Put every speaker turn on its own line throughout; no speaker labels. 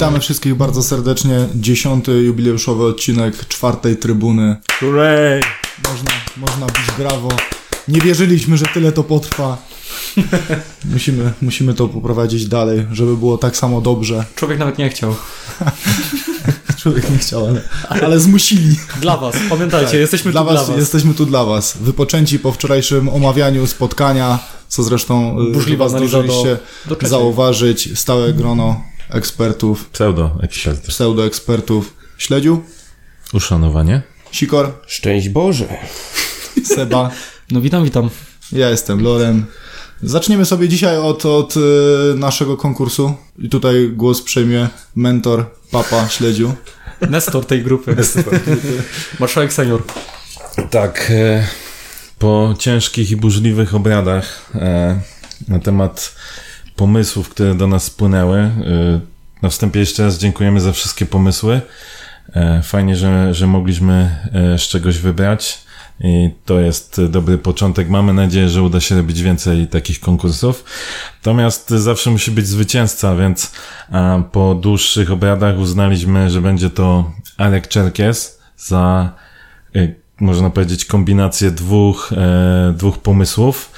Witamy wszystkich bardzo serdecznie. Dziesiąty jubileuszowy odcinek czwartej trybuny.
Hooray!
Można, można bić brawo. Nie wierzyliśmy, że tyle to potrwa. Musimy, musimy to poprowadzić dalej, żeby było tak samo dobrze.
Człowiek nawet nie chciał.
Człowiek nie chciał, ale, ale zmusili.
Dla was, pamiętajcie, jesteśmy
Dla
tu
was,
dla was.
Jesteśmy tu dla was. Wypoczęci po wczorajszym omawianiu spotkania, co zresztą y,
Burzliwa
chyba
do-
zdążyliście
do trzeciej.
zauważyć. Stałe grono ekspertów,
Pseudo ekspert.
pseudoekspertów. Śledziu,
Uszanowanie.
Sikor,
Szczęść Boże.
Seba.
No witam, witam.
Ja jestem Loren. Zaczniemy sobie dzisiaj od, od y, naszego konkursu. I tutaj głos przejmie mentor, papa, śledziu.
Nestor tej grupy. Marszałek senior.
Tak, e, po ciężkich i burzliwych obradach e, na temat pomysłów, które do nas spłynęły, e, na wstępie jeszcze raz dziękujemy za wszystkie pomysły. E, Fajnie, że, że mogliśmy e, z czegoś wybrać i to jest dobry początek. Mamy nadzieję, że uda się robić więcej takich konkursów. Natomiast zawsze musi być zwycięzca, więc po dłuższych obradach uznaliśmy, że będzie to Arek Czerkies za y, można powiedzieć, kombinację dwóch, e, dwóch pomysłów.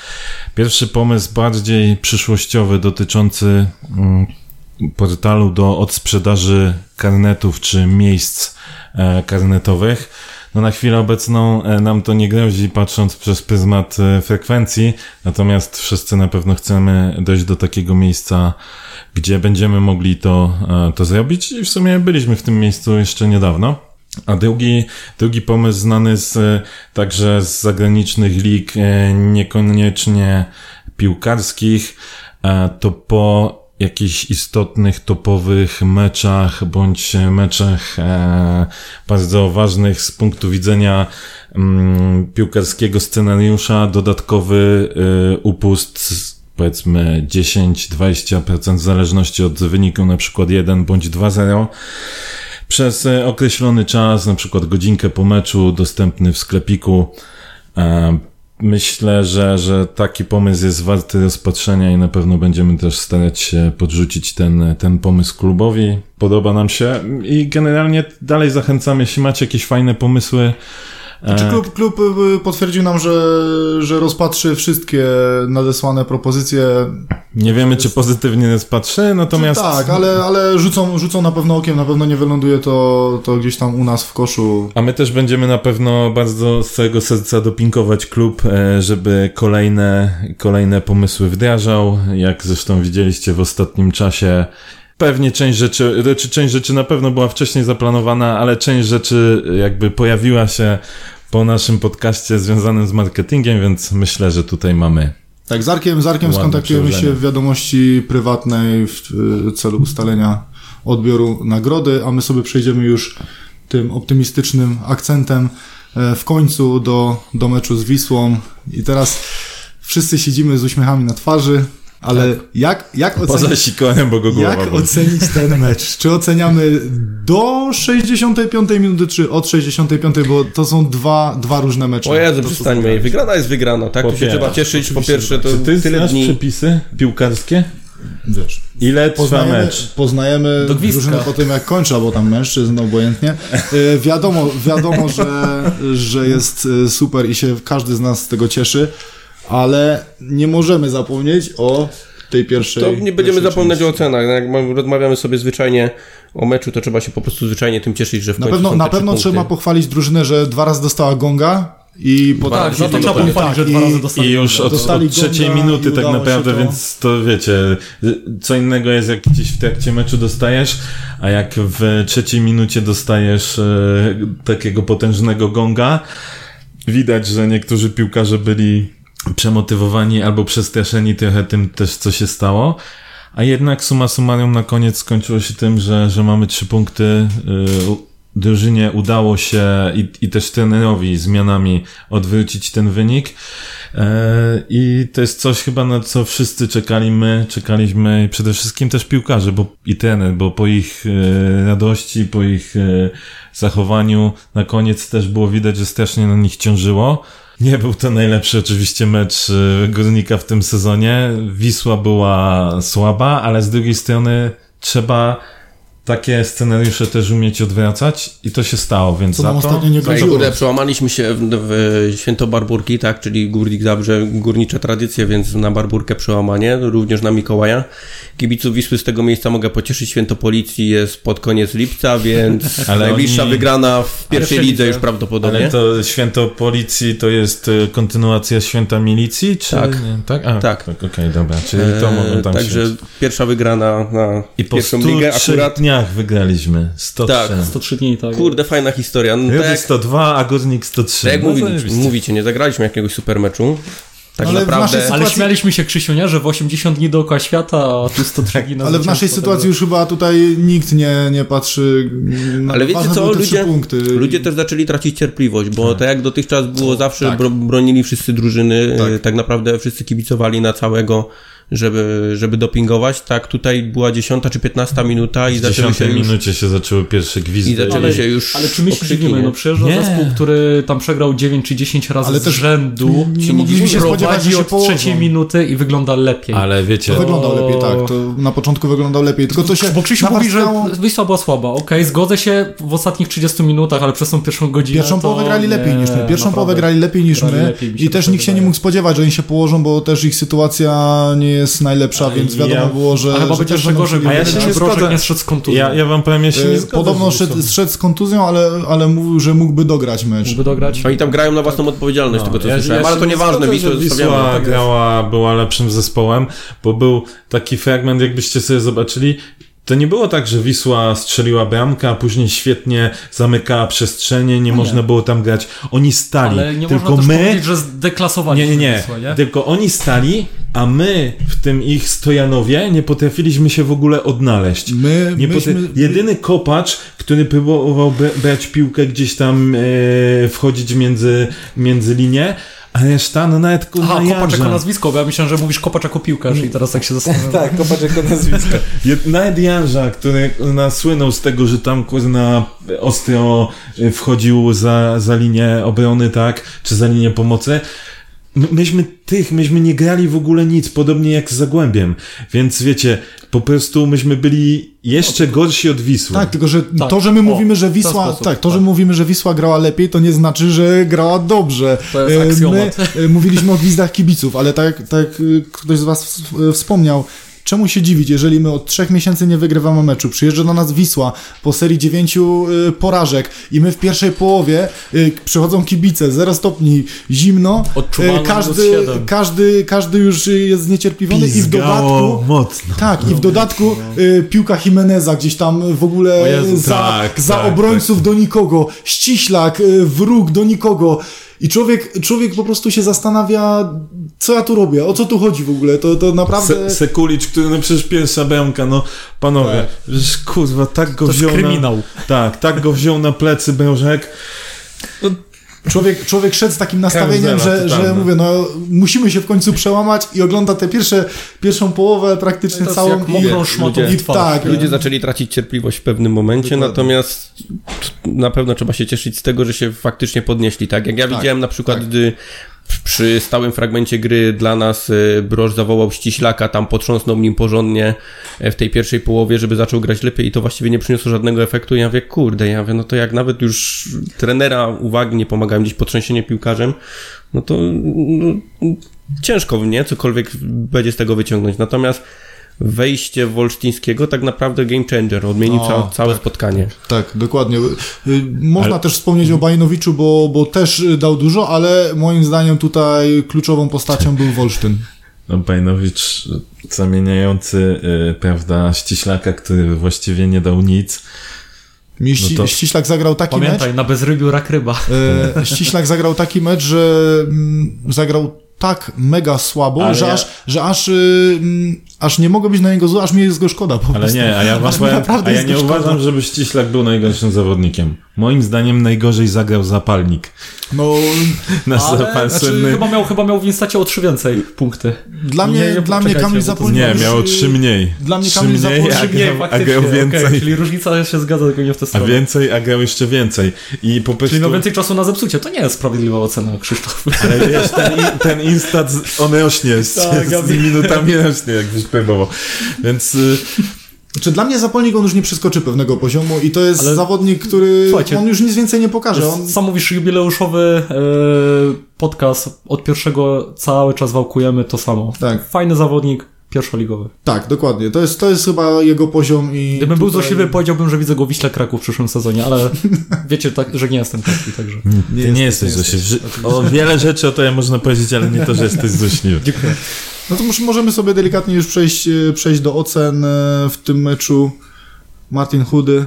Pierwszy pomysł bardziej przyszłościowy, dotyczący mm, portalu do odsprzedaży karnetów czy miejsc e, karnetowych. No na chwilę obecną e, nam to nie grozi, patrząc przez pryzmat e, frekwencji, natomiast wszyscy na pewno chcemy dojść do takiego miejsca, gdzie będziemy mogli to, to zrobić i w sumie byliśmy w tym miejscu jeszcze niedawno. A drugi, drugi pomysł znany z, e, także z zagranicznych lig, e, niekoniecznie piłkarskich, e, to po jakichś istotnych, topowych meczach, bądź meczach bardzo ważnych z punktu widzenia mm, piłkarskiego scenariusza, dodatkowy upust powiedzmy 10-20% w zależności od wyniku, na przykład 1 bądź 2-0 przez e, określony czas, na przykład godzinkę po meczu, dostępny w sklepiku. E, Myślę, że, że taki pomysł jest warty rozpatrzenia i na pewno będziemy też starać się podrzucić ten, ten pomysł klubowi. Podoba nam się i generalnie dalej zachęcamy, jeśli macie jakieś fajne pomysły. E,
Czy klub, klub y, potwierdził nam, że, że rozpatrzy wszystkie nadesłane propozycje?
Nie wiemy, czy pozytywnie rozpatrzy, natomiast...
Tak, ale, ale rzucą, rzucą na pewno okiem, na pewno nie wyląduje to, to gdzieś tam u nas w koszu.
A my też będziemy na pewno bardzo z całego serca dopinkować klub, e, żeby kolejne, kolejne pomysły wdrażał. Jak zresztą widzieliście w ostatnim czasie, pewnie część rzeczy, czy część rzeczy na pewno była wcześniej zaplanowana, ale część rzeczy jakby pojawiła się po naszym podcaście związanym z marketingiem, więc myślę, że tutaj mamy.
Tak, z Arkiem, z Arkiem skontaktujemy się w wiadomości prywatnej w y, celu ustalenia odbioru nagrody, a my sobie przejdziemy już tym optymistycznym akcentem e, w końcu do, do meczu z Wisłą. I teraz wszyscy siedzimy z uśmiechami na twarzy, ale jak, jak
Poza
ocenić...
sikorem, bo go głowa
Jak
boli.
ocenić ten mecz? Czy oceniamy do 65 minuty, czy od 65, bo to są dwa, dwa różne mecze.
O Jezu, przestańmy. Wygrana jest wygrana, tak? Tu się trzeba cieszyć. Po pierwsze, to
Czy ty
tyle
znasz
dni.
przepisy piłkarskie?
Wiesz.
Ile trwa
Poznajemy,
mecz?
poznajemy drużynę po tym, jak kończy, albo tam mężczyzn, obojętnie. Y, wiadomo, wiadomo że, że jest y, super i się każdy z nas z tego cieszy, ale nie możemy zapomnieć o tej pierwszej.
To nie będziemy zapominać
części.
o ocenach. Jak mam- rozmawiamy sobie zwyczajnie o meczu, to trzeba się po prostu zwyczajnie tym cieszyć, że w
Na
końcu
pewno,
są
na pewno
punkty.
trzeba pochwalić drużynę, że dwa razy dostała gonga i potem...
Tak,
Za to trzeba pochwalić, że
Tak,
dwa
i-
razy dostali.
I już od,
Dostali
od trzeciej
gonga
minuty tak naprawdę,
to.
więc to wiecie, co innego jest jak gdzieś w trakcie meczu dostajesz, a jak w trzeciej minucie dostajesz e, takiego potężnego gonga, widać, że niektórzy piłkarze byli przemotywowani albo przestraszeni trochę tym też, co się stało. A jednak summa summarum na koniec skończyło się tym, że, że mamy trzy punkty. y, Drużynie udało się i, i też trenerowi zmianami odwrócić ten wynik. E, I to jest coś chyba na co wszyscy czekali my, czekaliśmy przede wszystkim też piłkarze, bo i trener, bo po ich e, radości, po ich e, zachowaniu na koniec też było widać, że strasznie na nich ciążyło. Nie był to najlepszy oczywiście mecz e, Górnika w tym sezonie. Wisła była słaba, ale z drugiej strony trzeba takie scenariusze też umieć odwracać i to się stało, więc
Co
za to...
ostatnio nie
No kurde, przełamaliśmy się w, w święto Barburki, tak, czyli Górnik Zabrze, górnicze tradycje, więc na Barburkę przełamanie, również na Mikołaja. Kibiców Wisły z tego miejsca mogę pocieszyć, święto policji jest pod koniec lipca, więc
Ale
najbliższa
oni-
wygrana w pierwszej
Ale
lidze już prawdopodobnie.
Ale to święto policji to jest e, kontynuacja święta milicji, czy...
Tak.
nie? tak? A,
Tak.
Okej, dobra, czyli to
Eee,
mogą tam
Także
się...
pierwsza wygrana na
I
pierwszą
103
ligę akurat.
Dniach wygraliśmy. 103.
Tak,
103 dni, tak.
Kurde, fajna historia. No, tak,
Rudy
jak,
102, a Górnik 103.
tak jak
No,
mówili, mówicie, nie zagraliśmy jakiegoś super meczu. Tak
Ale w
naprawdę.
naszej
Ale
sytuacji-
śmialiśmy się, Krzysiu, nie? Że w 80 dni dookoła świata, a tu 103 dni na
Ale w naszej
zwycięstwo,
sytuacji
tego-
już chyba tutaj nikt nie, nie patrzy. na-
Ale wiecie co, ludzie,
punkty.
ludzie też zaczęli tracić cierpliwość, bo tak, jak dotychczas było zawsze,
tak.
bro, bronili wszyscy drużyny,
Tak.
tak. tak naprawdę wszyscy kibicowali na całego, żeby, żeby dopingować, tak tutaj była 10 czy 15 minuta i
W
zaczęły się
10
już,
minucie się zaczęły pierwsze gwizdy.
i zaczęły
Ale-
się już
Ale czy my się dziwimy? No przyjeżdża
Nie.
zespół, który tam przegrał 9 czy 10 razy
Ale
z
też
rzędu.
nie mogliśmy się spodziewać,
prowadzi
że się
od
położą.
trzeciej minuty i wygląda lepiej.
Ale wiecie,
To wyglądał lepiej, tak. To na początku wyglądał lepiej. Tylko to się.
Bo Krzysiu mówi, że Wisła była słaba. Okej, zgodzę się w ostatnich 30 minutach, ale przez tą pierwszą godzinę
Pierwszą
to
połowę grali
nie,
lepiej niż my. Pierwszą
naprawdę.
połowę grali lepiej niż my. I też nikt się nie mógł spodziewać, że oni się położą, bo też ich sytuacja nie jest najlepsza, więc
ja-
wiadomo było, że.
A chyba
że
będzie
też
jeszcze gorzej,
A ja
ja
się nie zgodzę.
nie zszedł z kontuzją.
ja, ja wam powiem, ja się nie
E,
zgodzę
Podobno szedł, szedł z kontuzją, ale, ale mówił, że mógłby dograć mecz.
Mógłby dograć.
Oni tam grają na własną odpowiedzialność,
No,
tego co
ja-
słyszałem,
ja
ale to
nie
nieważne, zostawiamy.
Wisła
tak
grała, była lepszym zespołem, bo był taki fragment, jakbyście sobie zobaczyli, to nie było tak, że Wisła strzeliła bramkę, a później świetnie zamykała przestrzenie, nie można było tam grać. Oni stali,
Ale nie
tylko
można też
my...
powiedzieć, że zdeklasowali
Nie, nie, nie.
Wisłę, nie?
Tylko oni stali, a my w tym ich Stojanowie nie potrafiliśmy się w ogóle odnaleźć.
My,
Nie
myśmy,
potra- Jedyny kopacz, który próbował brać piłkę gdzieś tam e, wchodzić między, między linie, a reszta, no nawet kurwa
Aha, Kopacz jako nazwisko, bo ja myślałem, że mówisz Kopacz jako piłkarz i teraz tak się zastanawiam.
Tak, kopacz jako nazwisko. Nawet Janża, który słynął z tego, że tam kurna ostro e, wchodził za, za linię obrony, tak, czy za linię pomocy. My, myśmy tych, myśmy nie grali w ogóle nic, podobnie jak z Zagłębiem. Więc wiecie, po prostu myśmy byli jeszcze gorsi od Wisły.
Tak, tylko że
Tak.
to, że my
O,
mówimy, że Wisła,
sposób,
tak, to, że
tak.
mówimy, że Wisła grała lepiej, to nie znaczy, że grała dobrze.
To jest
E. My e, mówiliśmy o gwizdach kibiców, ale tak, tak e, ktoś z was wspomniał, Czemu się dziwić, jeżeli my od trzech miesięcy nie wygrywamy meczu? Przyjeżdża do nas Wisła po serii dziewięciu y, porażek i my w pierwszej połowie y, przychodzą kibice, 0 stopni, zimno, y, każdy, każdy, każdy już jest zniecierpliwiony i w
Pizgało
dodatku
mocno.
tak, i w dodatku piłka Jimeneza gdzieś tam w ogóle
Jezu,
za,
tak,
za
tak,
obrońców do nikogo, ściślak, wróg do nikogo. I człowiek, człowiek po prostu się zastanawia, co ja tu robię, o co tu chodzi w ogóle. To, to naprawdę.
Se, Sekulicz, który no przecież pierwsza bramka, no panowie, przecież kurwa, tak go
To jest
wziął na...
kryminał.
Tak, tak go wziął na plecy Brożek.
Człowiek, człowiek szedł z takim nastawieniem, że, że mówię, no musimy się w końcu przełamać i ogląda tę pierwsze, pierwszą połowę praktycznie
To jest
całą.
jak
i-
mokrą szmatą
ludzie-
tak,
Ludzie zaczęli tracić cierpliwość w pewnym momencie,
Dokładnie.
natomiast na pewno trzeba się cieszyć z tego, że się faktycznie podnieśli. Tak jak ja
Tak,
widziałem na przykład,
tak.
gdy przy stałym fragmencie gry dla nas y, Broż zawołał ściślaka, tam potrząsnął nim porządnie e, w tej pierwszej połowie, żeby zaczął grać lepiej i to właściwie nie przyniosło żadnego efektu. Ja mówię, kurde, ja mówię, no to jak nawet już trenera uwagi nie pomagają gdzieś potrzęsienie piłkarzem, no to no, ciężko, nie? Cokolwiek będzie z tego wyciągnąć. Natomiast wejście Wolsztyńskiego tak naprawdę game changer, odmienił
O,
ca- całe
tak.
spotkanie.
Tak, dokładnie. Y, Można
Ale-
też wspomnieć o Bajnowiczu, bo, bo też y, dał dużo, ale moim zdaniem tutaj kluczową postacią był Wolsztyn.
No, Bajnowicz zamieniający, y, prawda, ściślaka, który właściwie nie dał nic.
Mi ści,
No to-
Ściślak zagrał taki
Pamiętaj, na bezrybiu rak ryba.
mecz. E, Ściślak zagrał taki mecz, że mm, zagrał tak mega słabo,
Ale
że,
ja-
aż, że aż, y, mm, aż nie mogę być na niego zły, aż mi jest go szkoda po
Ale
prostu.
nie, a ja,
Aż
powiem,
naprawdę
a ja nie uważam, żeby Ściślak był najgorszym zawodnikiem. Moim zdaniem najgorzej zagrał zapalnik.
No,
Nasz
Ale,
zapal
znaczy,
słynny.
chyba, miał, chyba miał w Instacie o trzy więcej punkty.
dla mnie,
Nie,
dla mnie Kamil Zapolniak...
Nie, miało trzy mniej.
Dla mnie
Trzy
Kamil
a
Trzy mniej
grał- a
faktycznie,
grał więcej.
okej, czyli różnica się zgadza, tylko nie w tę
A
stronę.
więcej, a grał jeszcze więcej. I po prostu...
Czyli no więcej czasu na zepsucie. To nie jest sprawiedliwa ocena, Krzysztof.
Ale wiesz, ten, ten instat, z- on rośnie z,
Tak,
z
wiem.
minutami rośnie, jakbyś próbował. Więc y,
Znaczy dla mnie Zapolnik on już nie przeskoczy pewnego poziomu i to jest
Ale-
zawodnik, który
Słuchajcie,
on już nic więcej nie pokaże. On,
Sam mówisz jubileuszowy e, podcast, od pierwszego cały czas wałkujemy to samo.
Tak.
Fajny zawodnik, pierwszoligowy.
tak, dokładnie. To jest, to jest chyba jego poziom i
Gdybym był
tutaj-
złośliwy, powiedziałbym, że widzę go w Wiśle Kraków w przyszłym sezonie, ale wiecie, tak, że nie jestem taki, także.
Ty nie, jesteś złośliwy. O wiele rzeczy o tobie można powiedzieć, ale nie to, że jesteś złośliwy.
Dziękuję.
No to może- możemy sobie delikatnie już przejść, e, przejść do ocen e, w tym meczu. Martin Chudy,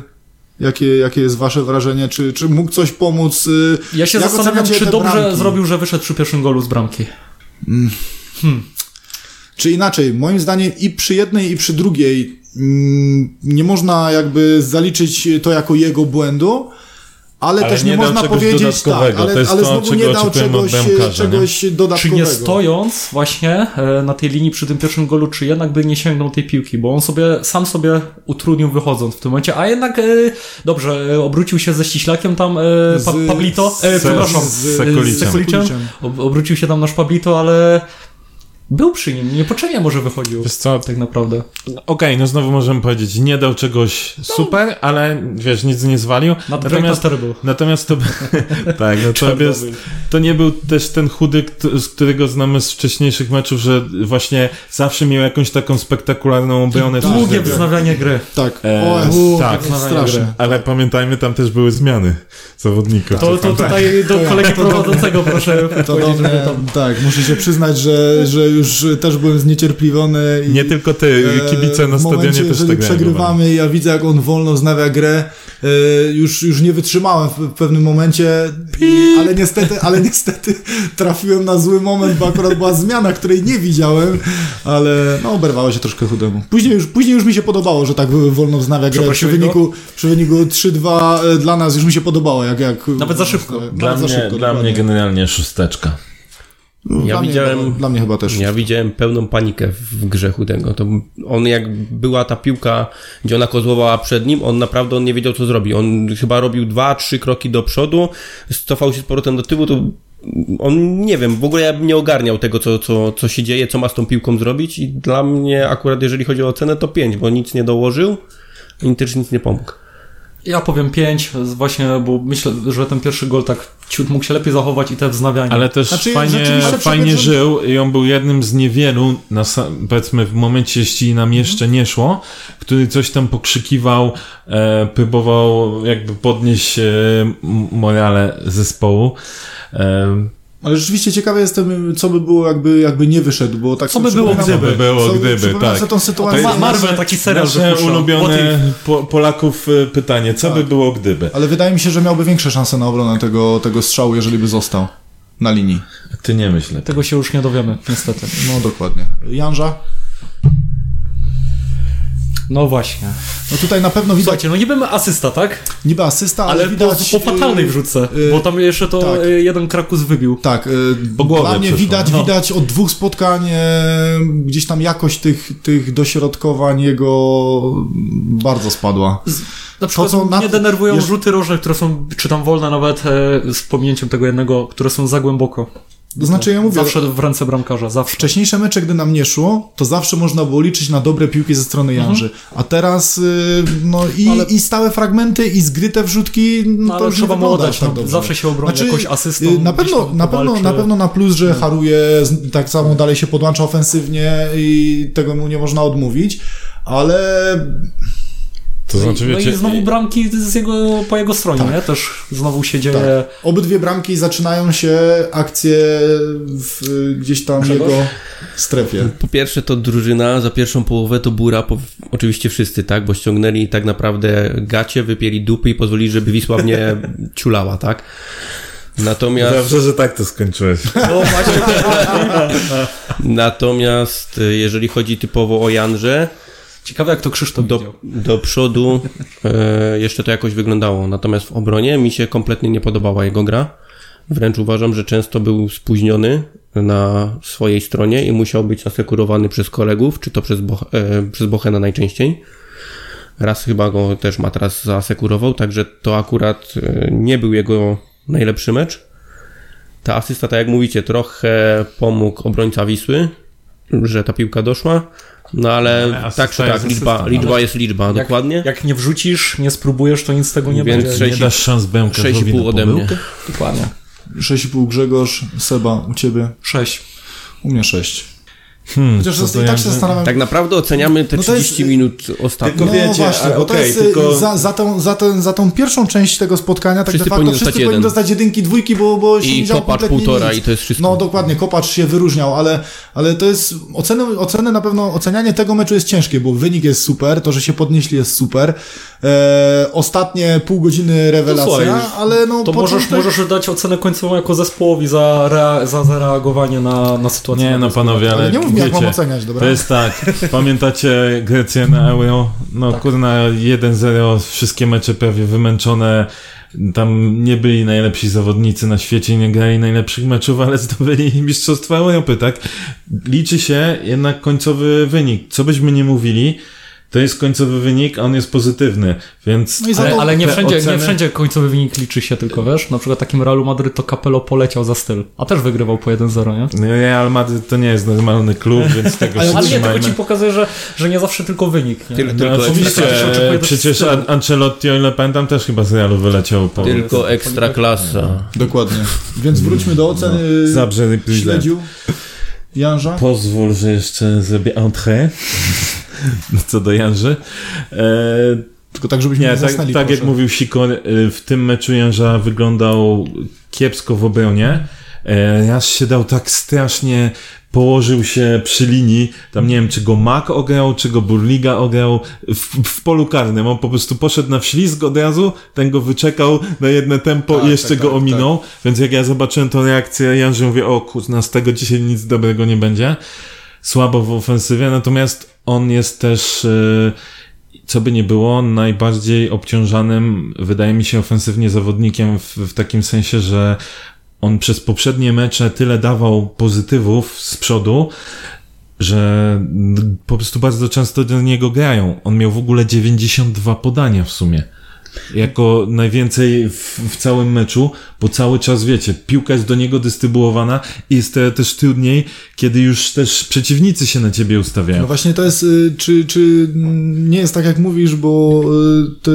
jakie, jakie jest wasze wrażenie? Czy, czy mógł coś pomóc? e,
Ja się
Jak
zastanawiam, czy dobrze
bramki?
zrobił, że wyszedł przy pierwszym golu z bramki.
Czy inaczej, moim zdaniem i przy jednej, i przy drugiej mm, nie można jakby zaliczyć to jako jego błędu, ale,
Ale
też
nie
nie, można powiedzieć tak,
dodatkowego.
ale,
To jest
ale
to,
znowu nie dał czegoś,
bramkarza, nie?
czegoś
Czy
dodatkowego.
nie stojąc właśnie e, na tej linii przy tym pierwszym golu, czy jednak by nie sięgnął tej piłki, bo on sobie sam sobie utrudnił wychodząc w tym momencie, a jednak e, dobrze, e, obrócił się ze ściślakiem tam pa,
Z-
Pablito, e,
z-
przepraszam,
z-
z.
Sekuliciem.
Ob, obrócił się tam nasz Pablito, ale był przy nim, niepotrzebnie może wychodził.
Wiesz co,
Tak naprawdę.
Okej, no znowu możemy powiedzieć, nie dał czegoś super, ale wiesz, nic nie zwalił.
Natomiast terrible.
natomiast to, tak, no to, jest, to nie był też ten chudy, kto- z którego znamy z wcześniejszych meczów, że właśnie zawsze miał jakąś taką spektakularną obronę.
Tak,
Długie
tak.
wznawianie gry.
Tak,
E,
o, jest,
tak.
straszne.
Ale pamiętajmy, tam też były zmiany zawodników.
To, to tutaj do kolegi prowadzącego proszę
To
tam...
tak, muszę się przyznać, że, że już też byłem zniecierpliwiony. I,
Nie tylko ty,
e,
kibice na stadionie
momencie,
też tak
przegrywamy i ja widzę, jak on wolno wznawia grę, e, już, już nie wytrzymałem w, pewnym momencie, i, ale niestety, ale niestety trafiłem na zły moment, bo akurat była zmiana, której nie widziałem, ale no oberwało się troszkę chudemu. Później już, później już mi się podobało, że tak wolno wznawia grę. Przy wyniku, przy wyniku 3-2 e, dla nas już mi się podobało, jak... jak
Nawet za szybko.
Dla,
za
mnie,
szybko,
dla mnie generalnie szósteczka.
Ja
dla
widziałem-
Mnie, dla mnie chyba też.
Ja widziałem pełną panikę w grze Chudego. To on jak była ta piłka, gdzie ona kozłowała przed nim, on naprawdę on nie wiedział co zrobi. On chyba robił dwa, trzy kroki do przodu, cofał się z powrotem do tyłu, to on nie wiem, w ogóle ja bym nie ogarniał tego, co, co, co się dzieje, co ma z tą piłką zrobić i dla mnie akurat jeżeli chodzi o ocenę to 5, bo nic nie dołożył i też nic nie pomógł.
Ja powiem 5, właśnie, bo myślę, że ten pierwszy gol tak ciut mógł się lepiej zachować i te wznawianie.
Ale też
Znaczy,
fajnie, fajnie żył i on był jednym z niewielu, na, powiedzmy w momencie, jeśli nam jeszcze nie szło, który coś tam pokrzykiwał, e, próbował jakby podnieść e, morale zespołu. E,
Ale rzeczywiście ciekawy jestem, co by było, jakby, jakby nie wyszedł, bo tak
Co by było,
gdyby? Co by było, gdyby, tak.
sobie tą sytuację.
Ma- Marvel taki serial wypuszczał.
ulubione po, Polaków e, pytanie, co by było gdyby?
Ale wydaje mi się, że miałby większe szanse na obronę tego, tego strzału, jeżeli by został na linii.
Ty nie myślę.
Tego się już nie dowiemy, niestety.
No dokładnie. Janża?
No właśnie.
No tutaj na pewno widać
Słuchajcie, no niby asysta, tak?
niby asysta, ale,
Ale
widać...
po, po fatalnej
y,
wrzuce,
y,
bo tam jeszcze to
tak.
y, jeden Krakus wybił.
Tak, y,
głowie
dla mnie widać,
No.
widać od dwóch spotkań e, gdzieś tam jakość tych, tych dośrodkowań jego bardzo spadła.
Na przykład
co na-
mnie denerwują
jest-
rzuty rożne, które są, czy tam wolne nawet e, z pominięciem tego jednego, które są za głęboko.
To znaczy ja mówię,
Zawsze w ręce bramkarza, zawsze.
wcześniejsze mecze, gdy nam nie szło, to zawsze można było liczyć na dobre piłki ze strony Janży. A teraz y, no i,
Ale-
i stałe fragmenty, i zgryte wrzutki, no, to już
trzeba
nie
oddać,
tak
no, zawsze się obroni jakoś asystą,
y, Na
gdzieś
pewno, na, pewno, na pewno na plus, że haruje, z- tak samo dalej się podłącza ofensywnie i tego mu nie można odmówić, ale
To znaczy,
no
wiecie,
i znowu bramki z jego, po jego stronie,
Tak.
nie? Też znowu się dzieje...
tak. Obydwie bramki zaczynają się akcje w, gdzieś tam
Grzegorz?
jego strefie.
Po pierwsze to drużyna, za pierwszą połowę to Bura, po, oczywiście wszyscy, tak, bo ściągnęli tak naprawdę gacie, wypieli dupy i pozwolili, żeby Wisła mnie ciulała, tak. Natomiast,
Dobrze, że tak to skończyłeś.
No właśnie,
natomiast e, jeżeli chodzi typowo o Janże,
ciekawe jak to Krzysztof
do,
widział.
do przodu e, jeszcze to jakoś wyglądało, natomiast w obronie mi się kompletnie nie podobała jego gra. Wręcz uważam, że często był spóźniony na swojej stronie i musiał być asekurowany przez kolegów, czy to przez, Boch- e, przez Bochena najczęściej. Raz chyba go też ma teraz zaasekurował, także to akurat e, nie był jego najlepszy mecz. Ta asysta, tak jak mówicie, trochę pomógł obrońca Wisły, że ta piłka doszła. No ale,
Ale
tak czy tak,
jest
liczba, liczba
ale-
jest liczba,
Jak,
dokładnie.
Jak nie wrzucisz, nie spróbujesz, to nic z tego nie
Więc
będzie.
sześć-
Nie dasz szans Bękarzowi
6,5
na
ode mnie.
Dokładnie.
6,5 Grzegorz, Seba, u ciebie,
6.
u mnie 6.
Hmm,
Chociaż to
to
i tak się zastanawiam,
Tak naprawdę oceniamy te
No to jest-
30 minut ostatnio.
Tylko
No
wiecie,
właśnie,
ale
bo to
okej,
jest
tylko-
za, za, tą, za, tą, za tą pierwszą część tego spotkania tak
Wszyscy
de facto
powinni
wszyscy
dostać
powinni
jeden.
dostać jedynki, dwójki, bo, bo się nie
I
działo
kopacz półtora
nic.
i to jest wszystko.
No dokładnie, kopacz się wyróżniał, ale, ale to jest oceny, oceny na pewno, ocenianie tego meczu jest ciężkie, bo wynik jest super, to, że się podnieśli jest super. E, ostatnie pół godziny rewelacja,
słuchaj,
ale no
To możesz, możesz dać ocenę końcową jako zespołowi za, rea, za zareagowanie na, na sytuację.
Nie no panowie, ale,
Ale nie mów mi, jak
wiecie,
mam oceniać, dobra?
To jest tak, pamiętacie Grecję na Euro? No
Tak.
kurna, 1-0, wszystkie mecze prawie wymęczone, tam nie byli najlepsi zawodnicy na świecie, nie grali najlepszych meczów, ale zdobyli Mistrzostwa Europy, tak? Liczy się jednak końcowy wynik. Co byśmy nie mówili, to jest końcowy wynik, a on jest pozytywny, więc...
No
Ale, ale nie, wszędzie, nie
oceny-
wszędzie końcowy wynik liczy się tylko, wiesz? Na przykład takim Realu Madryt to Capello poleciał za styl, a też wygrywał po 1-0, nie?
Real Madryt to nie jest normalny klub, więc tego się
Ale nie, tylko ci pokazuje, że, że nie zawsze tylko wynik. Nie?
Tyl-
No,
tylko,
oczywiście,
do
przecież
stylu.
Ancelotti, o ile pamiętam, też chyba z Realu wyleciał po...
tylko ekstra klasa.
Dokładnie. Więc wróćmy do oceny
No, Zabrze
śledził Janża.
Pozwól, że jeszcze zrobię entrée. Co do Janży. E,
Tylko tak, żebyśmy nie,
nie, tak, tak jak mówił Sikor, e, w tym meczu Janża wyglądał kiepsko w obronie. E, Raz się dał tak strasznie, położył się przy linii, tam nie wiem, czy go Mak ograł, czy go Burliga ograł, w, w polu karnym. On po prostu poszedł na wślizg od razu, ten go wyczekał na jedno tempo
Tak,
i jeszcze
tak,
go
tak,
ominął. Więc jak ja zobaczyłem tą reakcję Janży, mówię, o kurna, z tego dzisiaj nic dobrego nie będzie. Słabo w ofensywie, natomiast on jest też... e, co by nie było, najbardziej obciążanym, wydaje mi się, ofensywnie zawodnikiem w, w takim sensie, że on przez poprzednie mecze tyle dawał pozytywów z przodu, że po prostu bardzo często do niego grają. On miał w ogóle 92 podania w sumie. Jako najwięcej w, w całym meczu, bo cały czas wiecie, piłka jest do niego dystrybuowana i jest to też trudniej, kiedy już też przeciwnicy się na ciebie ustawiają.
No właśnie to jest, y, czy, czy mm, nie jest tak jak mówisz, bo y, to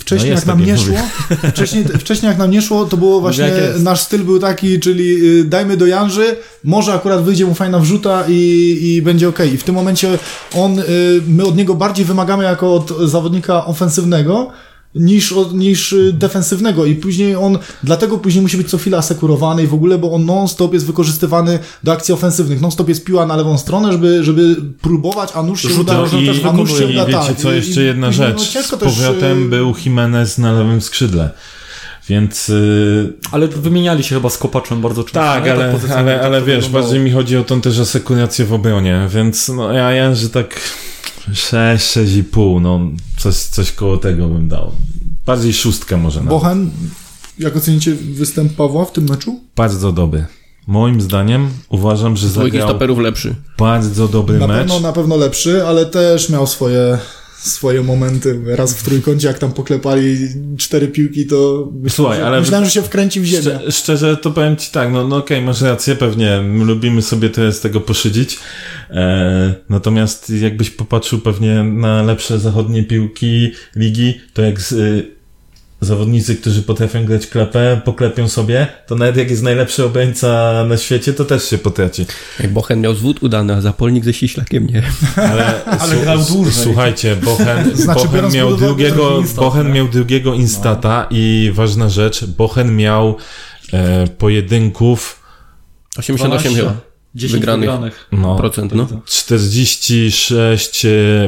wcześniej
No
jak
tak,
nam
jak
nie szło, wcześniej, wcześniej jak nam nie szło, to było właśnie,
jak jest.
nasz styl był taki, czyli y, dajmy do Janży, może akurat wyjdzie mu fajna wrzuta i, i będzie ok. I w tym momencie on, my od niego bardziej wymagamy jako od zawodnika ofensywnego, niż, od, niż y, defensywnego i później on, dlatego później musi być co chwila asekurowany i w ogóle, bo on non-stop jest wykorzystywany do akcji ofensywnych, non-stop jest piła na lewą stronę, żeby, żeby próbować, a nóż się
Rzuty
uda,
i,
też, a nóż się
i
uda,
wiecie
tak.
co,
I-
jeszcze
i
jedna
później,
rzecz.
No,
Z
ciężko też,
powrotem
y,
był Jimenez na lewym skrzydle. Więc yy,
Ale wymieniali się chyba z Kopaczem bardzo często.
tak,
nie?
ale, ale,
tak
ale
to
wiesz,
wyglądało.
bardziej mi chodzi o tą też asekurację w obronie, więc no ja, ja że tak 6, 6,5, no coś, coś koło tego bym dał. Bardziej szóstkę może nawet.
Bochen, jak ocenicie występ Pawła w tym meczu?
Bardzo dobry. Moim zdaniem uważam, że
Dwójki
zagrał
stoperów lepszy.
bardzo dobry
Na
mecz.
pewno, na pewno lepszy, ale też miał swoje, swoje momenty. Raz w trójkącie, jak tam poklepali cztery piłki, to
Słuchaj,
że-
ale-
myślałem, że się wkręci w ziemię.
Szcze, szczerze to powiem ci tak, no, no okej, masz rację, pewnie my lubimy sobie teraz z tego poszydzić. E, natomiast jakbyś popatrzył pewnie na lepsze zachodnie piłki ligi, to jak z, y, zawodnicy, którzy potrafią grać klepę, poklepią sobie, to nawet jak jest najlepszy obrońca na świecie, to też się potraci.
Jak Bochen miał zwód udany, a zapolnik ze Siślakiem nie.
Ale,
Ale grał dłużej.
Słuchajcie, Bochen,
Znaczy,
Bochen miał drugiego,
że instat,
Bochen
nie?
miał drugiego instata i ważna rzecz, Bochen miał e, pojedynków
88 chyba.
10
wygranych.
wygranych.
no,
Procent, no.
46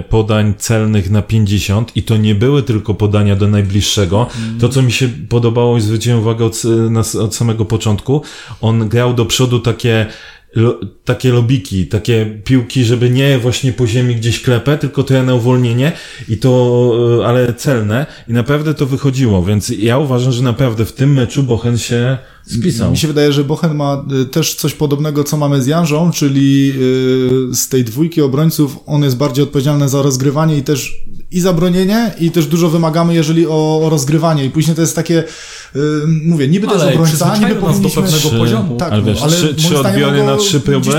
podań celnych na 50 i to nie były tylko podania do najbliższego. To, co mi się podobało i zwróciłem uwagę od, na, od samego początku, on grał do przodu takie lo, takie lobiki, takie piłki, żeby nie właśnie po ziemi gdzieś klepę, tylko to ja na uwolnienie i to, e, ale celne i naprawdę to wychodziło, więc ja uważam, że naprawdę w tym meczu Bochen się spisał.
Mi się wydaje, że Bochen ma y, też coś podobnego, co mamy z Janżą, czyli y, z tej dwójki obrońców on jest bardziej odpowiedzialny za rozgrywanie i też i zabronienie i też dużo wymagamy, jeżeli o, o rozgrywanie i później to jest takie, y, mówię, niby to jest
Ale
obrońca, niby
nas do
powinniśmy...
pewnego poziomu.
Tak,
ale wiesz,
no, ale
trzy,
moim
trzy
zdaniem
odbiory na trzy próby.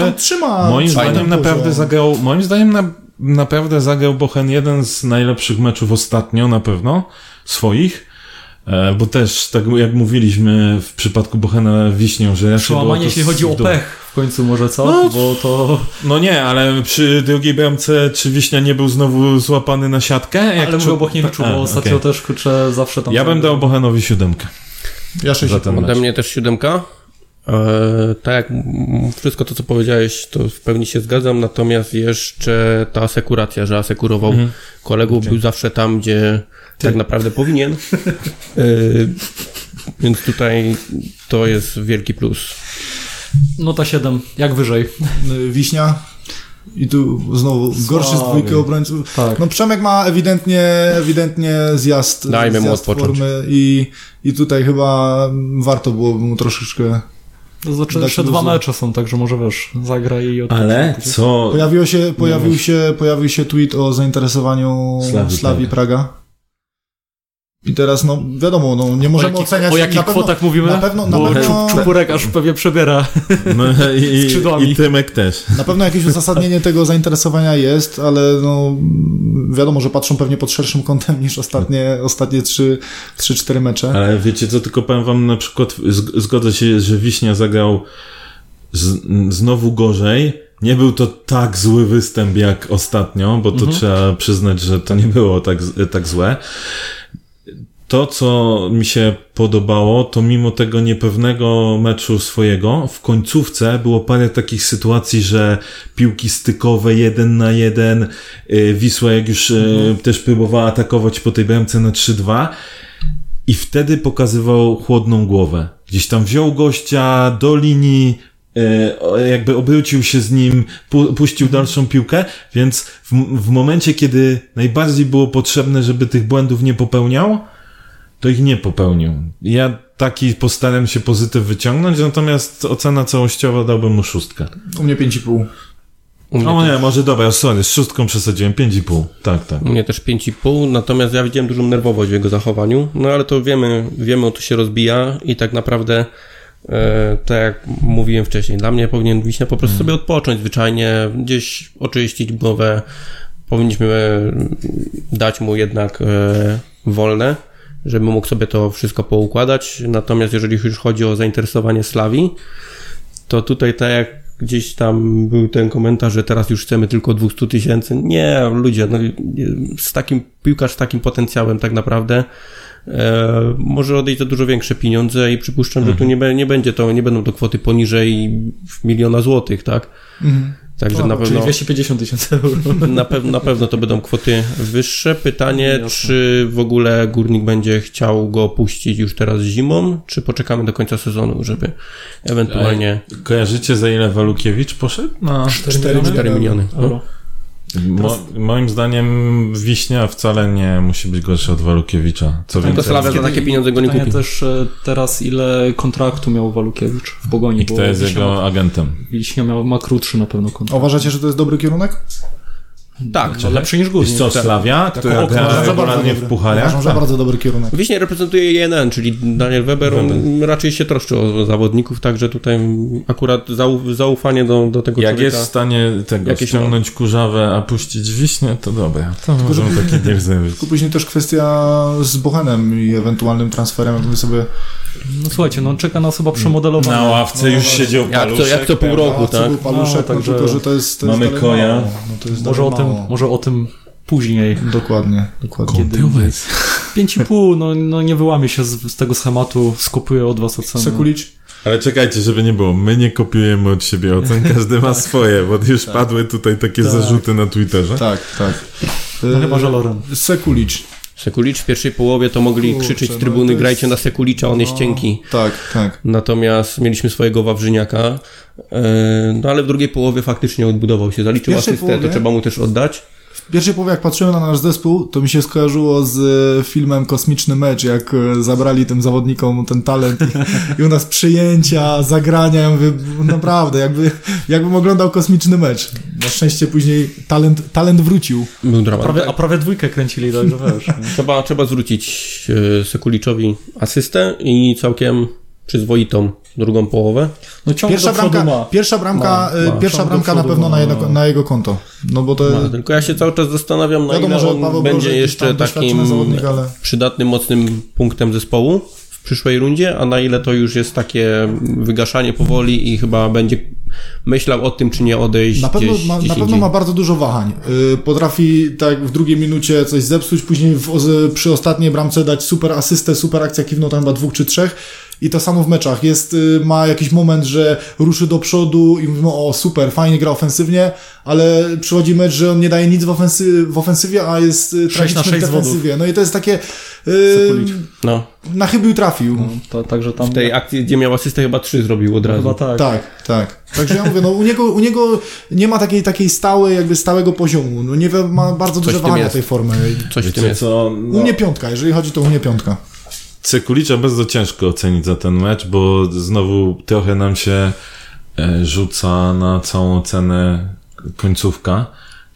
Moim zdaniem
poziom.
naprawdę zagrał, moim zdaniem na, naprawdę zagrał Bochen jeden z najlepszych meczów ostatnio, na pewno, swoich. E, Bo też, tak jak mówiliśmy w przypadku Bochena Wiśnią, że
Przełamanie, jeśli chodzi o pech w końcu może, co?
No,
Bo to...
No nie, ale przy drugiej bramce czy Wiśnia nie był znowu złapany na siatkę? Jak
Ale mówię o Bochniewiczu, bo ostatnio
okej.
też, kurczę, zawsze tam...
Ja bym dał Bochenowi siódemkę.
Ja sześć
Ode
mecz.
mnie też siódemka. E, tak jak wszystko to, co powiedziałeś, to w pełni się zgadzam, natomiast jeszcze ta asekuracja, że asekurował
Mhm.
kolegów, był zawsze tam, gdzie tak naprawdę powinien. E, więc tutaj to jest wielki plus.
Nota 7, jak wyżej.
Y, Wiśnia i tu znowu gorszy z dwójki obrońców.
Tak.
No Przemek ma ewidentnie, ewidentnie zjazd,
Dajmy mu
zjazd
odpocząć.
formy i, i tutaj chyba warto byłoby mu troszeczkę...
To znaczy, jeszcze dwa mecze są, także może wiesz, zagra i odpocznie.
Ale co...
Pojawiło się, pojawił, się, pojawił się tweet o zainteresowaniu
Slawii
Slawii Praga. I teraz, no wiadomo, no, nie
O
możemy
jakich,
oceniać...
o jakich
na pewno,
kwotach mówimy?
na pewno- na
Bo
pewno-
Czu- Czupurek aż pewnie przebiera.
No, i,
skrzydłami.
I Tymek też.
Na pewno jakieś uzasadnienie tego zainteresowania jest, ale no, wiadomo, że patrzą pewnie pod szerszym kątem niż ostatnie, ostatnie 3-4 mecze.
Ale wiecie co, tylko powiem wam na przykład, zgodzę się, że Wiśnia zagrał z, znowu gorzej. Nie był to tak zły występ jak ostatnio, bo to trzeba przyznać, że to nie było tak, tak złe. To, co mi się podobało, to mimo tego niepewnego meczu swojego, w końcówce było parę takich sytuacji, że piłki stykowe jeden na jeden, y, Wisła jak już y, też próbowała atakować po tej bramce na 3-2 i wtedy pokazywał chłodną głowę. Gdzieś tam wziął gościa do linii, o- jakby obrócił się z nim, pu puścił dalszą piłkę, więc w, w momencie, kiedy najbardziej było potrzebne, żeby tych błędów nie popełniał, to ich nie popełnił. Ja taki postaram się pozytyw wyciągnąć, natomiast ocena całościowa dałbym mu szóstkę.
U mnie 5,5.
U mnie,
O nie, może dobra, sorry, z szóstką przesadziłem, pięć i pół. Tak, tak.
u mnie też 5,5, natomiast ja widziałem dużą nerwowość w jego zachowaniu. No ale to wiemy, wiemy, o to się rozbija i tak naprawdę e, tak jak mówiłem wcześniej, dla mnie powinien Wiśnia po prostu sobie odpocząć zwyczajnie, gdzieś oczyścić głowę. Powinniśmy e, dać mu jednak e, wolne, żeby mógł sobie to wszystko poukładać. Natomiast jeżeli już chodzi o zainteresowanie Slawii, to tutaj tak jak gdzieś tam był ten komentarz, że teraz już chcemy tylko 200 tysięcy. Nie, ludzie, no, z takim piłkarz z takim potencjałem tak naprawdę e, może odejść za dużo większe pieniądze i przypuszczam, że tu nie, be- nie będzie to, nie będą to kwoty poniżej miliona złotych, tak? Także
No,
na
Czyli
pewno,
250 tysięcy euro.
na, pew, na pewno to będą kwoty wyższe. Pytanie,
Jasne.
czy w ogóle górnik będzie chciał go puścić już teraz zimą, czy poczekamy do końca sezonu, żeby ewentualnie
Kojarzycie za ile Walukiewicz poszedł? Na
4
4 miliony.
euro.
Mo, moim zdaniem Wiśnia wcale nie musi być gorsza od Walukiewicza. Co
To
więcej,
Sławia za takie pieniądze go nie
Pytanie
kupi.
też e, teraz, ile kontraktu miał Walukiewicz w Pogoni,
i kto jest
Wiśnia,
jego agentem?
Wiśnia miał, ma krótszy na pewno
A
kontrakt.
uważacie, że to jest dobry kierunek?
Tak,
No, lepszy niż Górnik.
co, Slavia, która
Uważam, że
regularnie w pucharach?
Uważam, że
Tak.
bardzo dobry kierunek.
Wiśnie reprezentuje JNN, czyli Daniel Weber, on raczej się troszczy o zawodników, także tutaj akurat zau, zaufanie do, do tego
Jak
człowieka.
jest w stanie tego
Jakieś
ściągnąć kurzawę, a puścić wiśnię, to dobra. To możemy taki deal zrobić.
Tylko później też kwestia z Bochenem i ewentualnym transferem, jakby sobie...
No słuchajcie, no czeka nas chyba przemodelowanie.
Na ławce już siedział
Jak co, jak co pół
prawda?
roku, tak?
był paluszek,
No,
no,
także
tylko, że to jest... To jest
mamy
dalej
koja.
No, to jest
Może o,
dalej
tym,
mało.
może o tym później.
Dokładnie, dokładnie.
Kiedy- 5,5, no, no nie wyłamie się z, z tego schematu, skopiuję od was ocenę.
Sekulić?
Ale czekajcie, żeby nie było. My nie kopiujemy od siebie ocen, każdy ma swoje, bo już padły tutaj takie zarzuty na Twitterze.
Tak, tak.
No chyba, że Loren.
Sekulicz.
Sekulicz w pierwszej połowie to mogli
Kurczę,
krzyczeć z
no
trybuny,
to jest-
grajcie na Sekulicza, on jest
No.
cienki.
Tak, tak.
Natomiast mieliśmy swojego Wawrzyniaka, e, no ale w drugiej połowie faktycznie odbudował się, zaliczył asystę, to
połowie?
trzeba mu też oddać.
W pierwszej połowie jak patrzyłem na nasz zespół, to mi się skojarzyło z e, filmem Kosmiczny Mecz, jak e, zabrali tym zawodnikom ten talent i, i u nas przyjęcia, zagrania, ja mówię, naprawdę, jakby, jakbym oglądał Kosmiczny Mecz. Na szczęście później talent, talent wrócił.
Był dramat.
Prawie, a prawie dwójkę kręcili, także wiesz.
Trzeba, trzeba zwrócić e, Sekuliczowi asystę i całkiem przyzwoitą drugą połowę.
No
Pierwsza bramka,
ma.
pierwsza bramka,
Ma,
e,
ma.
pierwsza bramka na pewno
ma.
na, jedno, na jego konto. No bo to...
No, tylko ja się cały czas zastanawiam, na
Wiadomo,
ile
że
on
Paweł
będzie jeszcze takim
zawodnik, ale-
przydatnym, mocnym punktem zespołu w przyszłej rundzie, a na ile to już jest takie wygaszanie powoli i chyba będzie myślał o tym, czy nie odejść
Na pewno,
gdzieś,
ma,
gdzieś
na pewno ma bardzo dużo wahań. Yy, potrafi tak w drugiej minucie coś zepsuć, później w, przy ostatniej bramce dać super asystę, super akcja kiwną tam chyba dwóch czy trzech. I to samo w meczach. Jest, y, ma jakiś moment, że ruszy do przodu i mówimy, o super, fajnie gra ofensywnie, ale przychodzi mecz, że on nie daje nic w, ofensy, w ofensywie, a jest y,
Sześć na
tragiczny w
sześć zwodów.
defensywie. No i to jest takie... Yy,
No,
na chybił trafił.
No, to, także tam...
w tej akcji, gdzie miał asystę, chyba trzy zrobił od razu.
Chyba tak.
Tak, tak. Także ja mówię, no u niego, u niego nie ma takiej, takiej stałej, jakby stałego poziomu. No nie ma bardzo
Coś
duże wahania tej formy.
Coś w tym
co?
U
No,
mnie piątka, jeżeli chodzi, to u mnie piątka.
Cekulicza bardzo ciężko ocenić za ten mecz, bo znowu trochę nam się e, rzuca na całą ocenę końcówka,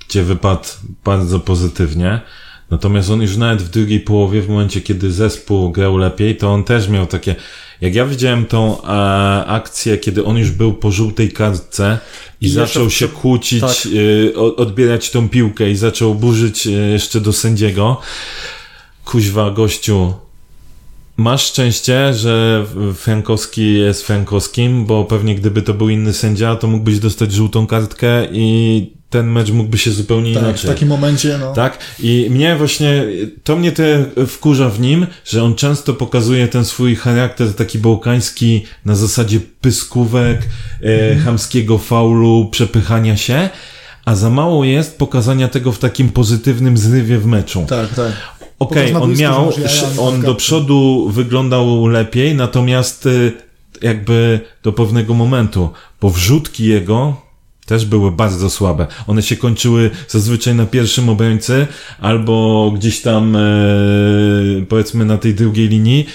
gdzie wypadł bardzo pozytywnie. Natomiast on już nawet w drugiej połowie, w momencie kiedy zespół grał lepiej, to on też miał takie. Jak ja widziałem tą e, akcję, kiedy on już był po żółtej kartce i,
I
zaczął się kłócić,
tak.
o- odbierać tą piłkę i zaczął burzyć e, jeszcze do sędziego. Kuźwa, gościu, Masz szczęście, że Frankowski jest Frankowskim, bo pewnie gdyby to był inny sędzia, to mógłbyś dostać żółtą kartkę i ten mecz mógłby się zupełnie
Tak, w
inaczej.
takim momencie, no.
Tak? I mnie właśnie, to mnie te wkurza w nim, że on często pokazuje ten swój charakter taki bałkański na zasadzie pyskówek, e, chamskiego faulu, przepychania się, a za mało jest pokazania tego w takim pozytywnym zrywie w meczu.
Tak, tak.
Okej,
na
on miał, on do przodu wyglądał lepiej, natomiast y, jakby do pewnego momentu, bo wrzutki jego też były bardzo słabe. One się kończyły zazwyczaj na pierwszym obrońcy albo gdzieś tam e, powiedzmy na tej drugiej linii.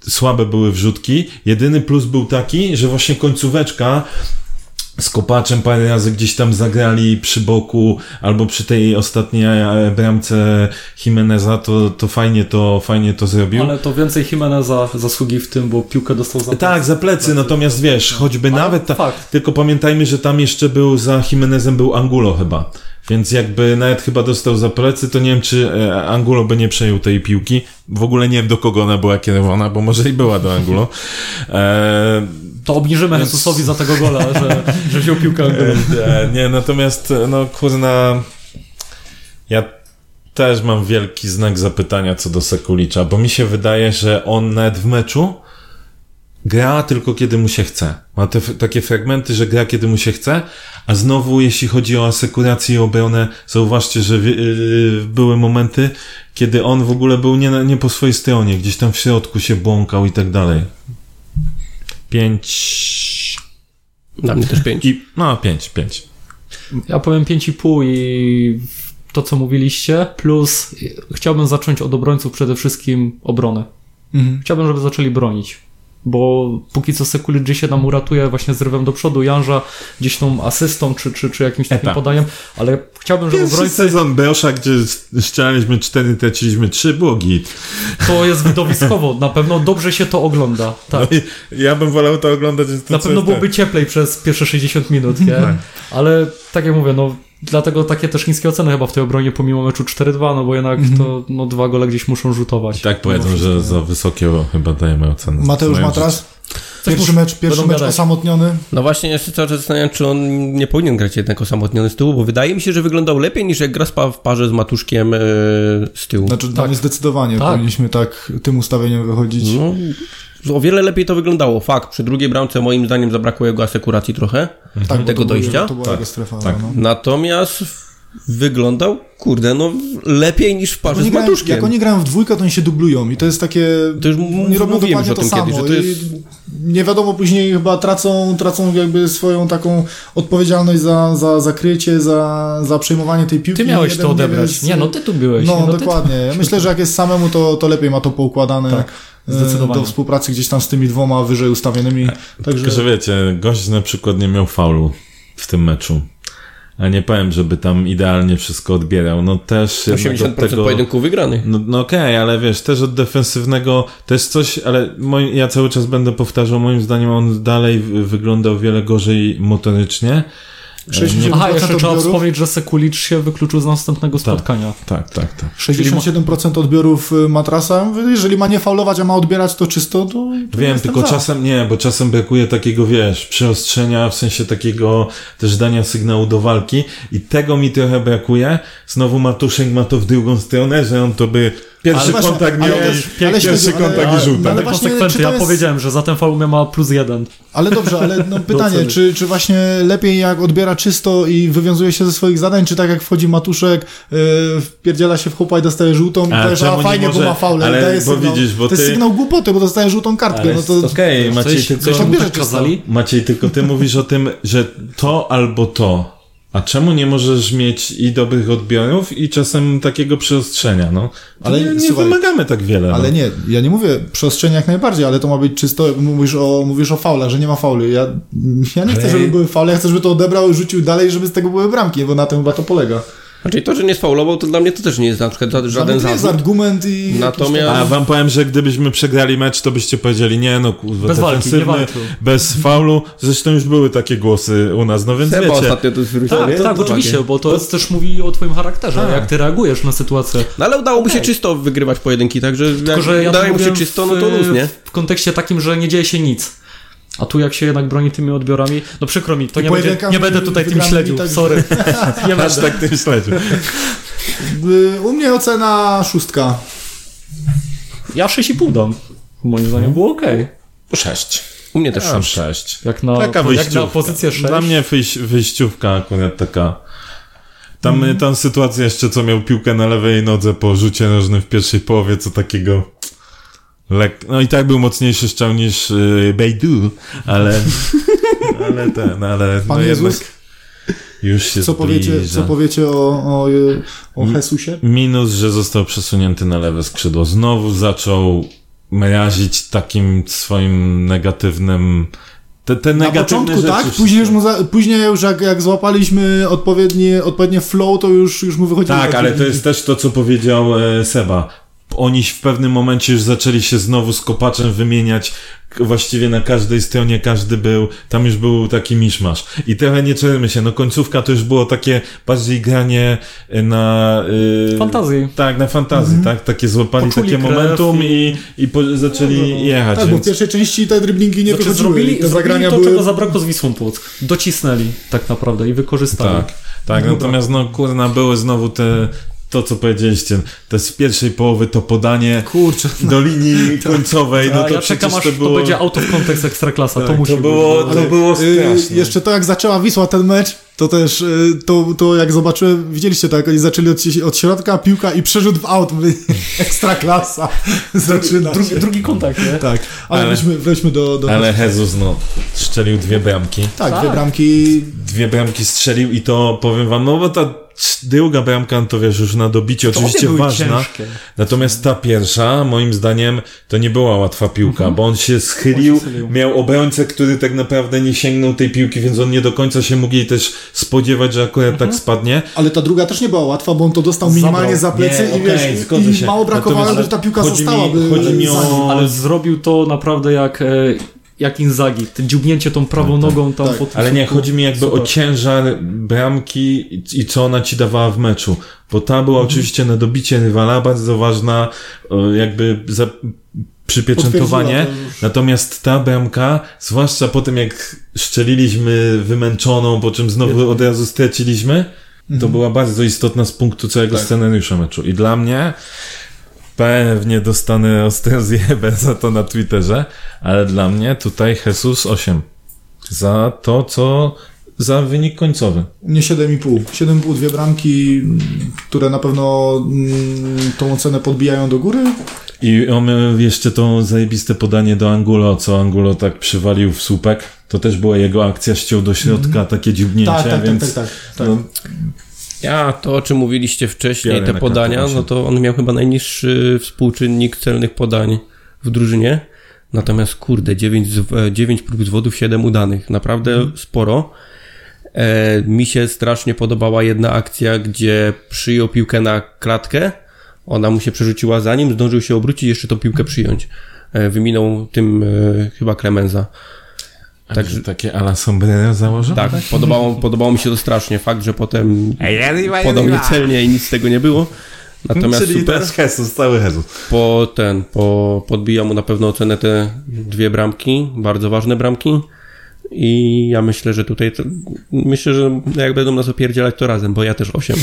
Słabe były wrzutki. Jedyny plus był taki, że właśnie końcóweczka z kopaczem parę razy gdzieś tam zagrali przy boku, albo przy tej ostatniej e, bramce Jimeneza, to, to fajnie to fajnie to zrobił.
Ale to więcej Jimeneza zasługi w tym, bo piłkę dostał za
Tak, za plecy, natomiast wiesz, choćby
Ale
nawet ta,
fakt.
tylko pamiętajmy, że tam jeszcze był za Jimenezem był Angulo chyba. Więc jakby nawet chyba dostał za plecy, to nie wiem, czy e, Angulo by nie przejął tej piłki. W ogóle nie wiem, do kogo ona była kierowana, bo może i była do Angulo. E,
To obniżymy Jezusowi za tego gola, że, że wziął piłkę.
E, Nie, natomiast, e, no kurna, ja też mam wielki znak zapytania co do Sekulicza, bo mi się wydaje, że on nawet w meczu gra tylko kiedy mu się chce. Ma te takie fragmenty, że gra kiedy mu się chce, a znowu jeśli chodzi o asekurację i obronę, zauważcie, że wi- yy, były momenty, kiedy on w ogóle był nie, nie po swojej stronie, gdzieś tam w środku się błąkał i tak dalej. Pięć...
Dla mnie też pięć.
I, no, pięć, pięć.
Ja powiem 5,5 i to, co mówiliście, plus chciałbym zacząć od obrońców przede wszystkim obronę.
Mhm.
Chciałbym, żeby zaczęli bronić. Bo póki co Sekulic się nam uratuje właśnie zrywem do przodu, Janża gdzieś tą asystą czy, czy, czy jakimś takim
Eta.
podaniem, ale chciałbym, żeby
Pierwszy
obrońcy
sezon Beosza, gdzie strzelaliśmy 4, traciliśmy 3, było git.
to jest widowiskowo. Na pewno dobrze się to ogląda. Tak.
No ja bym wolał to oglądać. To
Na pewno byłoby cieplej przez pierwsze 60 minut, nie?
Tak.
Ale tak jak mówię, no dlatego takie też niskie oceny chyba w tej obronie pomimo meczu 4-2, no bo jednak to no, dwa gole gdzieś muszą rzutować.
Tak powiedzą, że za wysokie chyba dajemy ocenę.
Mateusz Matras? Pierwszy mecz, pierwszy mecz osamotniony.
No właśnie, ja się cały czas zastanawiam, czy on nie powinien grać jednak osamotniony z tyłu, bo wydaje mi się, że wyglądał lepiej niż jak gra spa w parze z Matuszkiem e, z tyłu.
Znaczy, dla mnie zdecydowanie
Tak.
powinniśmy tak tym ustawieniem wychodzić.
No, o wiele lepiej to wyglądało. Fakt, przy drugiej bramce moim zdaniem zabrakło jego asekuracji trochę,
tak, bo
tego
to był-
dojścia.
To była
Tak,
jego strefa.
tak.
No.
Natomiast wyglądał, kurde, no lepiej niż w parze z
grają,
Matuszkiem.
jak oni grają w dwójkę, to oni się dublują i to jest takie...
To już
oni robią
mówiłem o
to
tym
samo
kiedyś, że to jest-
nie wiadomo, później chyba tracą, tracą jakby swoją taką odpowiedzialność za, za zakrycie, za, za przejmowanie tej piłki.
Ty miałeś
Jeden
to odebrać.
jest-
Nie, no ty tu byłeś.
No,
nie, ty-
dokładnie. Ja myślę, że jak jest samemu, to, to lepiej ma to poukładane.
Tak, zdecydowanie.
Do współpracy gdzieś tam z tymi dwoma wyżej ustawionymi. Także
Tylko, że wiecie, gość na przykład nie miał faulu w tym meczu. A nie powiem, żeby tam idealnie wszystko odbierał. No też jednak
80%
od tego...
pojedynków wygranych.
No, no okej, ale wiesz, też od defensywnego też coś, ale moi, ja cały czas będę powtarzał, moim zdaniem on dalej wyglądał wiele gorzej motorycznie.
67%
Aha, jeszcze trzeba
odbiorów.
wspomnieć, że Sekulicz się wykluczył z następnego spotkania.
Tak, tak, tak.
67% odbiorów y, matrasa. Jeżeli ma nie faulować, a ma odbierać to czysto, to. to
Wiem, tylko
za.
czasem nie, bo czasem brakuje takiego, wiesz, przyostrzenia, w sensie takiego też dania sygnału do walki i tego mi trochę brakuje. Znowu Matuszek ma to w drugą stronę, że on to by pierwszy
Ale
kontakt
ale
miał
też-
i
ale
pierwszy
ale-
kontakt
ale-
i żółta.
ale
Ale
właśnie,
konsekwentnie,
czy to
ja
jest-
powiedziałem, że za ten faul ma plus jeden.
Ale dobrze, ale no pytanie, czy, czy właśnie lepiej jak odbiera czysto i wywiązuje się ze swoich zadań, czy tak jak wchodzi Matuszek, yy, wpierdziela się w chłopa i dostaje żółtą
A czemu
a
nie
fajnie,
może-
bo ma faulę,
ale
daje
bo
sygnał.
widzisz, bo
to jest
ty-
sygnał głupoty, bo dostaje żółtą kartkę,
Ale
no to...
okej, Maciej,
Coś,
tylko...
coś
odbierze
tak?
Maciej, tylko ty mówisz o tym, że to albo to. A czemu nie możesz mieć i dobrych odbiorów i czasem takiego przyostrzenia, no?
Ale
nie, nie
słuchaj,
wymagamy tak wiele.
Ale
no.
nie, ja nie mówię przestrzeni jak najbardziej, ale to ma być czysto, mówisz o, mówisz o faulach, że nie ma fauli. Ja, ja nie chcę,
Ale-
żeby były faule, ja chcę, żeby to odebrał i rzucił dalej, żeby z tego były bramki, bo na tym chyba to polega.
Znaczy to, że nie sfaulował, to dla mnie to też nie jest na przykład żaden
Żaden jest
zarzut.
argument i...
Natomiast-
A wam powiem, że gdybyśmy przegrali mecz, to byście powiedzieli, nie no, kurwa,
Bez walki,
defensywny, bez faulu. Zresztą już były takie głosy u nas, no więc
Seba
wiecie.
ostatnio to zwrócił.
Tak, tak,
To
oczywiście, bo to jest też mówi o twoim charakterze, jak ty reagujesz na sytuację.
No ale udało mu się czysto wygrywać pojedynki, także
Tylko,
jak
że ja
udaje
to
mu się czysto,
w,
no to luz, nie?
W kontekście takim, że nie dzieje się nic. A tu jak się jednak broni tymi odbiorami, no przykro mi, to nie, będzie, nie będę tutaj tym śledził,
tak-
sorry. nie będę.
tak tym śledził.
U mnie ocena szóstka.
Ja 6,5 dam. Moim zdaniem było okej.
Sześć.
U mnie też
Tam
sześć.
sześć.
Jak na,
Taka
jak na pozycję 6.
Dla mnie wyjś, wyjściówka akurat taka. Tam,
Mhm.
tam sytuacja jeszcze, co miał piłkę na lewej nodze po rzucie nożnym w pierwszej połowie, co takiego lek... No i tak był mocniejszy strzał niż y, Bejdu, ale ale ten, ale
Pan
no
Jezus?
jednak już się
Co powiecie,
zbliża.
co powiecie o, o, o Jesusie?
Minus, że został przesunięty na lewe skrzydło. Znowu zaczął mrazić takim swoim negatywnym te, te
Na początku
rzeczy
tak, później już, mu za, później już jak, jak złapaliśmy odpowiednie, odpowiednie flow, to już, już mu wychodziło.
Tak, ale to jest też to, co powiedział e, Seba. Oni w pewnym momencie już zaczęli się znowu z kopaczem wymieniać. Właściwie na każdej stronie każdy był, tam już był taki miszmasz. I trochę nie czermy się, no końcówka to już było takie bardziej granie e, na... y,
Fantazji.
Tak, na fantazji, tak? Takie złapali
Poczuli
takie momentum
i-
i, i po, zaczęli jechać.
Tak, bo w
więc...
pierwszej części te driblingi nie
Znaczy,
wychodziły.
zrobili,
te
zrobili to,
były...
czego zabrakło z Wisłą Płock. Docisnęli tak naprawdę i wykorzystali.
Tak, tak, natomiast no kurna, były znowu te, to co powiedzieliście, te z pierwszej połowy to podanie
Kurczę.
do linii końcowej, no
A
to
ja czekam
przecież
aż
to
to,
było...
będzie out of context Ekstraklasa. to
tak,
musi
to było,
być.
to było
Y,
straszne.
jeszcze to, jak zaczęła Wisła ten mecz, to też, y, to, to jak zobaczyłem, widzieliście to, jak oni zaczęli od, od środka, piłka i przerzut w aut. Mówię, Ekstra klasa. Zaczyna
Drugi,
się.
drugi kontakt, nie?
Tak, ale,
Ale-
wróćmy, wróćmy do... do
Ale Jezus, no, strzelił dwie bramki.
tak,
Tak.
dwie bramki.
Dwie bramki strzelił i to powiem wam, no bo ta druga bramka, no to wiesz, już na dobicie
To
oczywiście ważna.
ciężkie.
Natomiast ta pierwsza, moim zdaniem, to nie była łatwa piłka, bo on się schylił,
On się schylił.
miał obrońcę, który tak naprawdę nie sięgnął tej piłki, więc on nie do końca się mógł jej też spodziewać, że akurat tak spadnie.
Ale ta druga też nie była łatwa, bo on to dostał minimalnie za plecy
Nie,
i
okej,
wiesz, i
się.
mało brakowało, żeby ta piłka
chodzi mi-
została. by
chodzi mi o-.
Ale zrobił to naprawdę jak, e, jak Inzagi. Ten dziubnięcie tą prawą nogą tam
tak.
po tym
Ale nie, chodzi mi jakby o
Super.
ciężar bramki i, i co ona ci dawała w meczu. Bo ta była oczywiście na dobicie rywala, bardzo ważna, o, jakby za, przypieczętowanie. Natomiast ta bramka, zwłaszcza po tym jak szczeliliśmy wymęczoną, po czym znowu od razu straciliśmy, to była bardzo istotna z punktu całego
Tak.
scenariusza meczu. I dla mnie pewnie dostanę ostrą zjebę za to na Twitterze, ale dla mnie tutaj Jesus 8. Za to, co za wynik końcowy?
U mnie 7,5. 7,5, dwie bramki, które na pewno mm, tą ocenę podbijają do góry.
I mamy jeszcze to zajebiste podanie do Angulo, co Angulo tak przywalił w słupek. To też była jego akcja, ściął do środka, takie dziubnięcie,
Tak, tak, tak,
więc...
tak, tak, tak.
No,
Ja, to o czym mówiliście wcześniej,
Biorę
te podania, no to on miał chyba najniższy współczynnik celnych podań w drużynie. Natomiast kurde, 9, z, e, 9 prób zwodów, 7 udanych. Naprawdę
Mhm.
sporo. E, mi się strasznie podobała jedna akcja, gdzie przyjął piłkę na klatkę. Ona mu się przerzuciła za nim, zdążył się obrócić jeszcze tą piłkę przyjąć. E, wyminął tym e, chyba Clemenza.
Także takie ala sombrero założył?
Tak, podobało, podobało mi się to strasznie. Fakt, że potem podał niecelnie i nic z tego nie było. Natomiast
Czyli
super.
Jesus, cały Jesus.
Po ten, po, podbija mu na pewno ocenę te dwie bramki, bardzo ważne bramki. I ja myślę, że tutaj, to, myślę, że jak będą nas opierdzielać, to razem, bo ja też 8.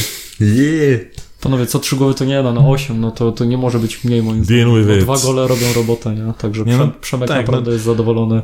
Panowie, co trzy goły to nie da, na 8, no to, to nie może być mniej moim zdaniem.
it.
dwa gole robią robotę, nie? Także
Nie no,
Prze- Przemek
tak,
naprawdę jest zadowolony.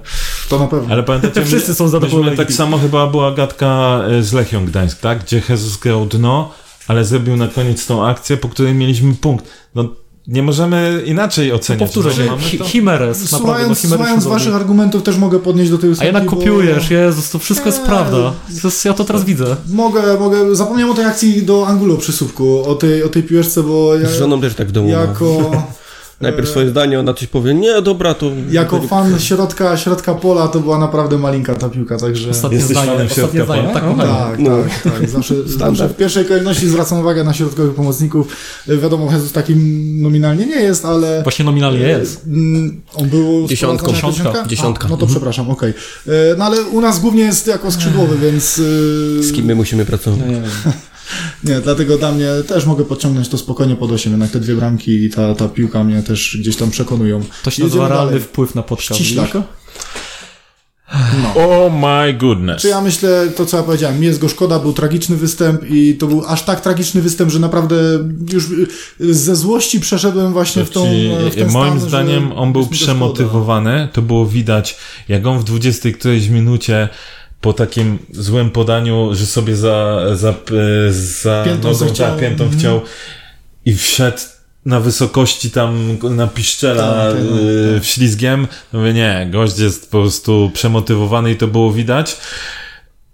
To na pewno.
Ale pamiętacie,
Wszyscy są zadowoleni.
Tak samo chyba była gadka e, z Lechią Gdańsk, tak? Gdzie Jesus grał dno, ale zrobił na koniec tą akcję, po której mieliśmy punkt. No, nie możemy inaczej oceniać.
Powtórzę
no,
się,
to-
Chimeres, no
Słuchając, słuchając waszych argumentów też mogę podnieść do tej
A
ósemki,
jednak
bo-
kopiujesz, Jezus, to wszystko jest prawda. Jest, ja to teraz widzę.
Mogę, mogę. Zapomniałem o tej akcji do Angulo przy słupku, o tej, o tej piłeczce, bo ja,
Z żoną też tak w domu.
jako,
Najpierw swoje zdanie, ona coś powie, nie, dobra, to...
jako fan środka, środka pola to była naprawdę malinka ta piłka, także...
Ostatnie
Jesteś
zdanie,
fanem środka
zdanie,
pola?
tak,
No,
kochani.
tak, tak, tak. Zawsze, zawsze w pierwszej kolejności zwracam uwagę na środkowych pomocników. Wiadomo, Jesus takim nominalnie nie jest, ale
Właśnie nominalnie jest.
mm, on był
Dziesiątką.
Dziesiątka.
Dziesiątka.
A, no to przepraszam, okej. E, No ale u nas głównie jest jako skrzydłowy, więc... e,
Z kim my musimy pracować?
Nie, nie, nie.
Nie, dlatego dla mnie też mogę podciągnąć to spokojnie pod 8, jednak te dwie bramki i ta, ta piłka mnie też gdzieś tam przekonują.
To się nazywa realny
dalej.
wpływ na podcast.
Ściślak.
widzisz?
Oh my goodness.
Czy ja myślę, to co ja powiedziałem, mi jest go szkoda, był tragiczny występ i to był aż tak tragiczny występ, że naprawdę już y, ze złości przeszedłem właśnie w tą
Ci-
w ten
moim
stan,
zdaniem
że
on był
go
przemotywowany. To było widać, jak on w 20 którejś minucie po takim złym podaniu, że sobie za, za, e, za
Piętą
nogą,
zachciał.
tak, piętą
Mhm.
chciał i wszedł na wysokości tam na piszczela e,
tak.
w ślizgiem. Mówię, nie, gość jest po prostu przemotywowany i to było widać.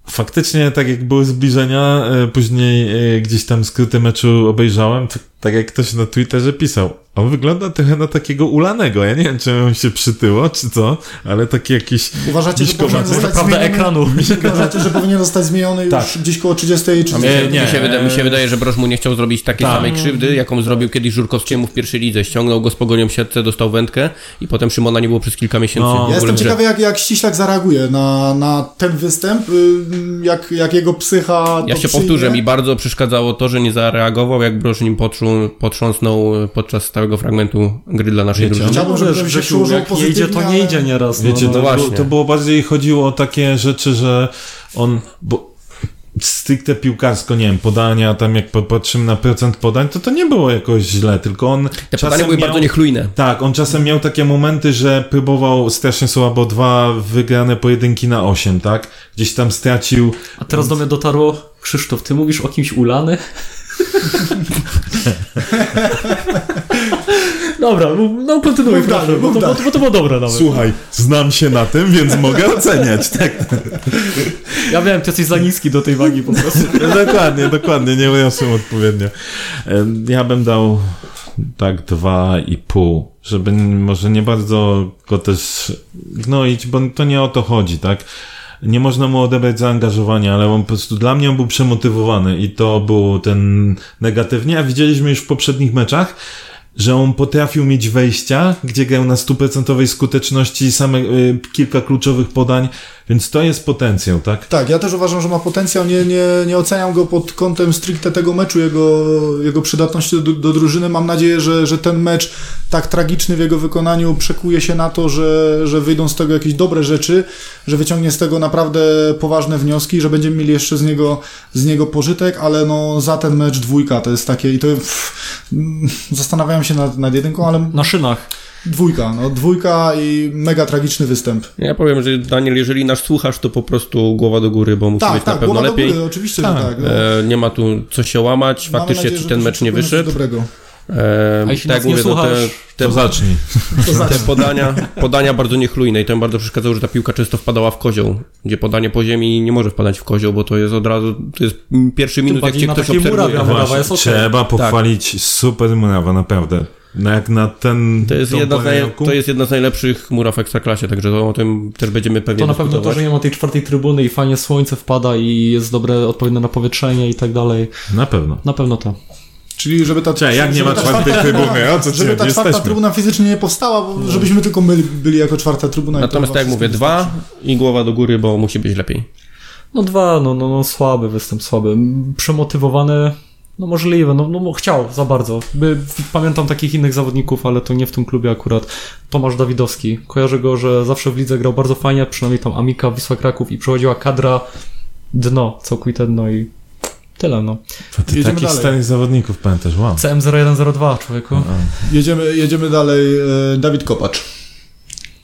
Faktycznie, tak jak były zbliżenia, e, później e, gdzieś tam skróty meczu obejrzałem, tak jak ktoś na Twitterze pisał, on wygląda trochę na takiego ulanego. Ja nie wiem, czy on się przytyło, czy co, ale taki jakiś...
Uważacie, że powinien zostać
prawda
zmieniony?
ekranu.
Uważacie, że powinien zostać zmieniony już
Tak.
gdzieś koło 30 czy
Nie,
się,
nie,
mi, się wydaje, mi się wydaje, że Broż mu nie chciał zrobić takiej
Tak.
samej krzywdy, jaką zrobił kiedyś Żurkowskiemu w pierwszej lidze. Ściągnął go z pogonią w siatce, dostał wędkę i potem Szymona nie było przez kilka miesięcy.
No.
w
Ja jestem ciekawy, jak, jak Ściślak zareaguje na, na ten występ, y, jak, jak jego psycha
Ja się
przyjmie.
powtórzę, mi bardzo przeszkadzało to, że nie zareagował, jak Broż nim potrząsnął podczas całego fragmentu gry dla naszej
Wiecie,
drużyny.
Chciałbym, żeby to się
jak nie idzie, to nie idzie nieraz.
Wiecie,
no,
to,
no.
właśnie.
było, to było bardziej chodziło o takie rzeczy, że on... Bo, stricte piłkarsko, nie wiem, podania, tam jak popatrzymy na procent podań, to to nie było jakoś źle, tylko on
Te podania były
miał,
bardzo niechlujne.
Tak, on czasem miał takie momenty, że próbował strasznie słabo dwa wygrane pojedynki na 8, tak? Gdzieś tam stracił.
A teraz do mnie dotarło, Krzysztof, ty mówisz o kimś ulany? Dobra, mów- no kontynuuj
Mów dalej,
proszę, bo
mów
to, bo,
dalej.
to, bo to było dobre nawet.
Słuchaj, znam się na tym, więc mogę oceniać, tak?
Ja wiem, ty jesteś za niski do tej wagi po prostu.
dokładnie, dokładnie, nie wyniosłem odpowiednio. Em, Ja bym dał tak dwa i pół, żeby n- może nie bardzo go też gnoić, bo to nie o to chodzi, tak? Nie można mu odebrać zaangażowania, ale on po prostu dla mnie on był przemotywowany i to był ten negatywnie, a widzieliśmy już w poprzednich meczach, że on potrafił mieć wejścia, gdzie grał na stuprocentowej skuteczności, same y, kilka kluczowych podań, więc to jest potencjał, tak?
Tak, ja też uważam, że ma potencjał. Nie, nie, nie oceniam go pod kątem stricte tego meczu, jego, jego przydatności do, do drużyny. Mam nadzieję, że, że ten mecz tak tragiczny w jego wykonaniu przekuje się na to, że, że wyjdą z tego jakieś dobre rzeczy, że wyciągnie z tego naprawdę poważne wnioski, że będziemy mieli jeszcze z niego, z niego pożytek, ale no za ten mecz dwójka to jest takie i to pff, mm, zastanawiałem się nad, nad jedynką, ale
Na szynach.
Dwójka, no dwójka i mega tragiczny występ.
Ja powiem, że Daniel, jeżeli nas słuchasz, to po prostu głowa do góry, bo musi
Tak,
być
tak,
na pewno
głowa
lepiej.
do góry, oczywiście,
Tak.
że tak. No.
E, nie ma tu co się łamać.
Mamy
Faktycznie
nadzieję,
ci
że
ten mecz nie wyszedł.
coś dobrego.
E,
A jeśli
tak jak
nie
mówię, no
słuchasz,
te,
To
te,
zacznij.
To znaczy,
te podania, podania bardzo niechlujne i to mi bardzo przeszkadzało, że ta piłka często wpadała w kozioł, gdzie podanie po ziemi nie może wpadać w kozioł, bo to jest od razu, to jest pierwszy minut, jak cię ktoś obserwuje.
Murawa
Właśnie,
jest okej.
Trzeba pochwalić super Murawa, naprawdę. No jak na ten...
To jest, jedna z naj, to jest jedna z najlepszych muraw w Ekstraklasie, także to, o tym też będziemy pewnie
To na pewno to, że nie ma tej czwartej trybuny i fajnie słońce wpada i jest dobre, odpowiednie napowietrzenie i tak dalej.
Na pewno.
Na pewno to.
Czyli żeby ta,
Cześć, jak nie ma czwartej
czwarta
trybuny, o co
Żeby ta czwarta
Jesteśmy.
trybuna fizycznie nie powstała, bo żebyśmy tylko my byli jako czwarta trybuna.
Natomiast tak jak mówię, dwa i głowa do góry, bo musi być lepiej.
No dwa, no, no, no słaby występ, słaby. Przemotywowany, no możliwe, no, no no chciał za bardzo. By, pamiętam takich innych zawodników, ale to nie w tym klubie akurat. Tomasz Dawidowski. Kojarzę go, że zawsze w lidze grał bardzo fajnie, przynajmniej tam Amika, Wisła Kraków i przechodziła kadra dno, całkowite dno i tyle, no.
To ty
Jedziemy
takich
dalej.
starych zawodników pamiętasz, wow.
CM0102, człowieku.
Jedziemy, jedziemy dalej. e, Dawid Kopacz.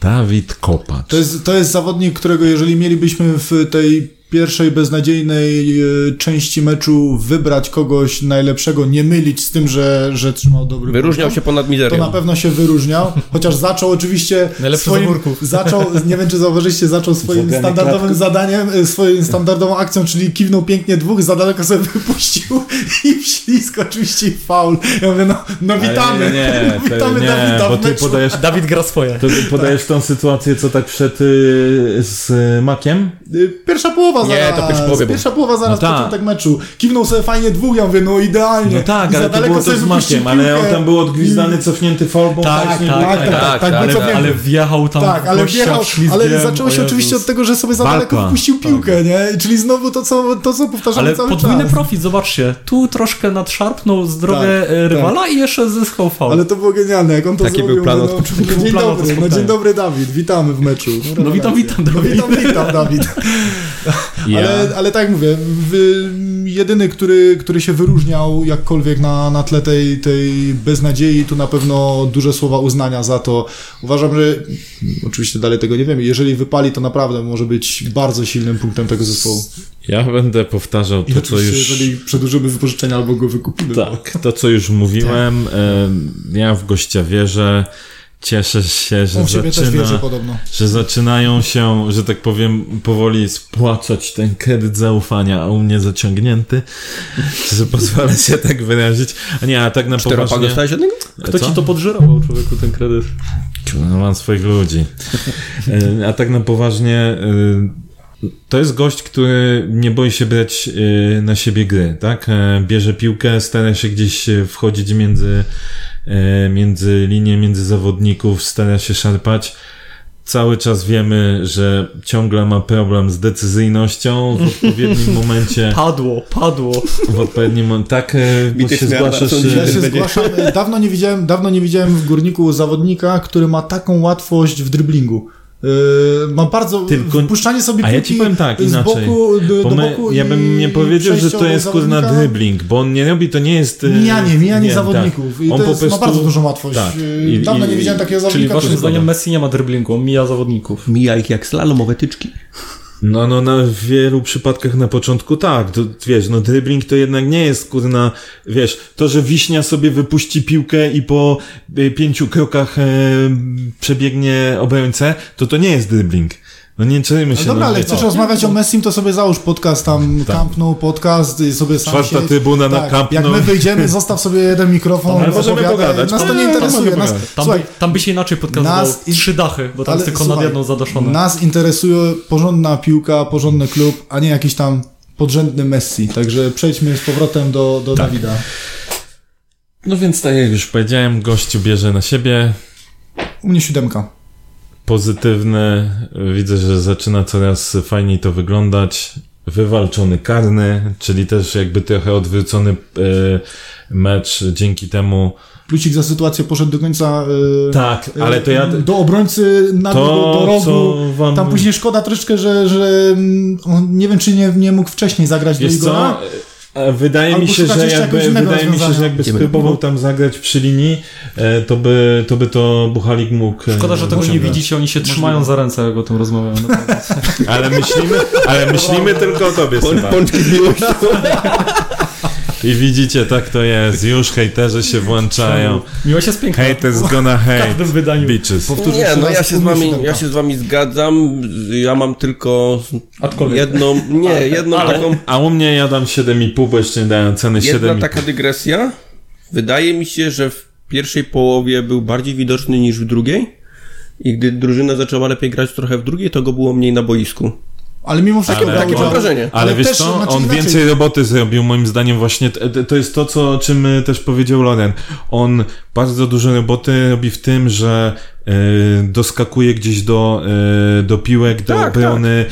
Dawid Kopacz.
To jest, to jest zawodnik, którego jeżeli mielibyśmy w tej pierwszej beznadziejnej e, części meczu wybrać kogoś najlepszego, nie mylić z tym, że, że trzymał dobry
Wyróżniał
poziom,
się ponad
To
mizerią.
na pewno się wyróżniał, chociaż zaczął oczywiście
Najlepszy
swoim, zaczął, nie wiem czy zauważyliście, zaczął swoim standardowym zadaniem, e, swoją standardową akcją, czyli kiwnął pięknie dwóch, za daleko sobie wypuścił i wślizg oczywiście faul. Ja mówię, no, no witamy,
nie, nie,
no,
to
witamy
nie,
Dawida
bo
w
ty podajesz,
Dawid gra swoje.
to ty podajesz tą sytuację, co tak przed y, z Makiem?
Y, Pierwsza połowa
Nie,
zaraz.
to pierwsza połowa.
Pierwsza połowa zaraz
No tak.
początek meczu. Kiwnął sobie fajnie dwóch, ja mówię, no idealnie.
No tak,
I za
ale to
daleko
było to z Makiem, ale on tam był odgwizdany, cofnięty falbą.
Tak,
właśnie
tak,
tak, tak, tak, tak,
tak, ale-
wiemy.
Ale wjechał tam
Tak, ale wjechał,
ślizgiem,
ale zaczęło się oczywiście od tego, że sobie za daleko
Walka.
wypuścił piłkę, nie? Czyli znowu to, co, to, co powtarzamy
Ale
cały
podwójny
czas.
profit, zobaczcie. Tu troszkę nadszarpnął zdrowie
Tak,
e, rywala i jeszcze zyskał faul.
Ale to było genialne, jak on to
Taki
zrobił.
był plan od
no,
początku.
Dzień dobry, no dzień dobry Dawid, witamy w meczu.
No witam, witam,
No
Dawid.
witam, witam Dawid.
Ja.
Ale, ale tak jak mówię, jedyny, który, który się wyróżniał jakkolwiek na, na tle tej, tej beznadziei, tu na pewno duże słowa uznania za to. Uważam, że oczywiście dalej tego nie wiemy. Jeżeli wypali, to naprawdę może być bardzo silnym punktem tego zespołu.
Ja będę powtarzał to, co już...
jeżeli przedłużymy wypożyczenie albo go wykupimy. bo-
Tak, to co już mówiłem, e, ja w gościa wierzę, cieszę się, że
wierzy
zaczyna,
podobno.
że zaczynają się, że tak powiem, powoli spłacać ten kredyt zaufania, a u mnie zaciągnięty, że pozwolę się tak wyrazić. A nie, a tak na poważnie...
dostałeś od niego?
Kto
Co?
ci to podżerował, człowieku, ten kredyt?
No, mam swoich ludzi. E, A tak na poważnie, e, to jest gość, który nie boi się brać e, na siebie gry, tak? Bierze piłkę, stara się gdzieś wchodzić między, między linie, między zawodników, stara się szarpać. Cały czas wiemy, że ciągle ma problem z decyzyjnością w odpowiednim momencie.
Padło, padło.
W odpowiednim momencie. Tak, e, bo się zgłaszasz. e,
Ja się zgłaszam. Dawno nie widziałem, dawno nie widziałem w górniku zawodnika, który ma taką łatwość w dryblingu. Yy, ma bardzo
Tylko-
wpuszczanie sobie
A ja
piłki
ci powiem tak, inaczej.
boku do,
Bo
do
my, ja bym nie powiedział, że to jest kurna dribbling, bo on nie robi, to nie jest...
Mijanie, mijanie
nie,
zawodników.
Tak.
I
On
to
po
jest,
prostu...
ma bardzo dużą łatwość.
tak.
Yy,
I-
Dawno
i-
nie widziałem takiego
Czyli
zawodnika.
waszym
który-
zdaniem Messi nie ma driblingu, on mija zawodników.
Mija ich jak slalomowe tyczki.
No, no, na wielu przypadkach na początku tak, to, wiesz, no dribbling to jednak nie jest, kurna, wiesz, to, że Wiśnia sobie wypuści piłkę i po y, pięciu krokach e, przebiegnie obrońcę, to to nie jest dribbling. No nie czujemy się.
No dobra,
no,
ale chcesz rozmawiać o Messim, to sobie załóż podcast tam,
Tak.
Camp Nou podcast i sobie sam
Czwarta
siedź.
trybuna na
tak,
Camp
Jak my wyjdziemy, zostaw sobie jeden mikrofon,
Ale możemy pogadać.
Nas to
Nie,
interesuje. Nas.
Tam,
słuchaj,
by, tam by się inaczej
in-
trzy dachy, bo tam jest tylko nad
słuchaj,
jedną zadaszone.
Nas interesuje porządna piłka, porządny klub, a nie jakiś tam podrzędny Messi. Także przejdźmy z powrotem do, do Dawida.
No więc tak jak już powiedziałem, gościu bierze na siebie
U mnie siódemka.
Pozytywny. Widzę, że zaczyna coraz fajniej to wyglądać. Wywalczony karny, czyli też jakby trochę odwrócony e, mecz dzięki temu.
Plusik za sytuację poszedł do końca. e,
Tak,
e,
ale to ja.
Do obrońcy na do, do
To,
rogu.
wam.
Tam później szkoda troszeczkę, że, że mm, on nie wiem, czy nie, nie mógł wcześniej zagrać
Wiesz
do Igora.
co? Wydaje
Albo
mi się, że jakby, wydaje mi się, że jakby spróbował tam zagrać przy linii, e, to by to, by to Buchalik mógł... e,
Szkoda, że tego nie widzicie, oni się trzymają za ręce, jak o tym rozmawiają. naprawdę.
Ale myślimy, ale myślimy tylko o tobie,
pączki z miłością.
I widzicie, tak to jest. Już hejterzy się włączają.
Miłość jest piękna.
Haters gonna
W
hate.
każdym wydaniu.
Bitches.
Powtórzę
Nie, no ja się, z wami, ja się z wami zgadzam. Ja mam tylko
Aczkolwiek.
jedną, nie, jedną taką,
A u mnie ja dam 7,5, bo jeszcze nie dałem ceny
jedna
7,5.
taka dygresja. Wydaje mi się, że w pierwszej połowie był bardziej widoczny niż w drugiej. I gdy drużyna zaczęła lepiej grać trochę w drugiej, to go było mniej na boisku.
Ale mimo wszystko
Ale-
Takie mam wrażenie.
Ale,
Ale
wiesz
też,
co,
znaczy
on
inaczej.
więcej roboty zrobił, moim zdaniem właśnie, to jest to, co, o czym y, też powiedział Loren. On bardzo dużo roboty robi w tym, że y, doskakuje gdzieś do, y, do piłek, do
Tak,
obrony.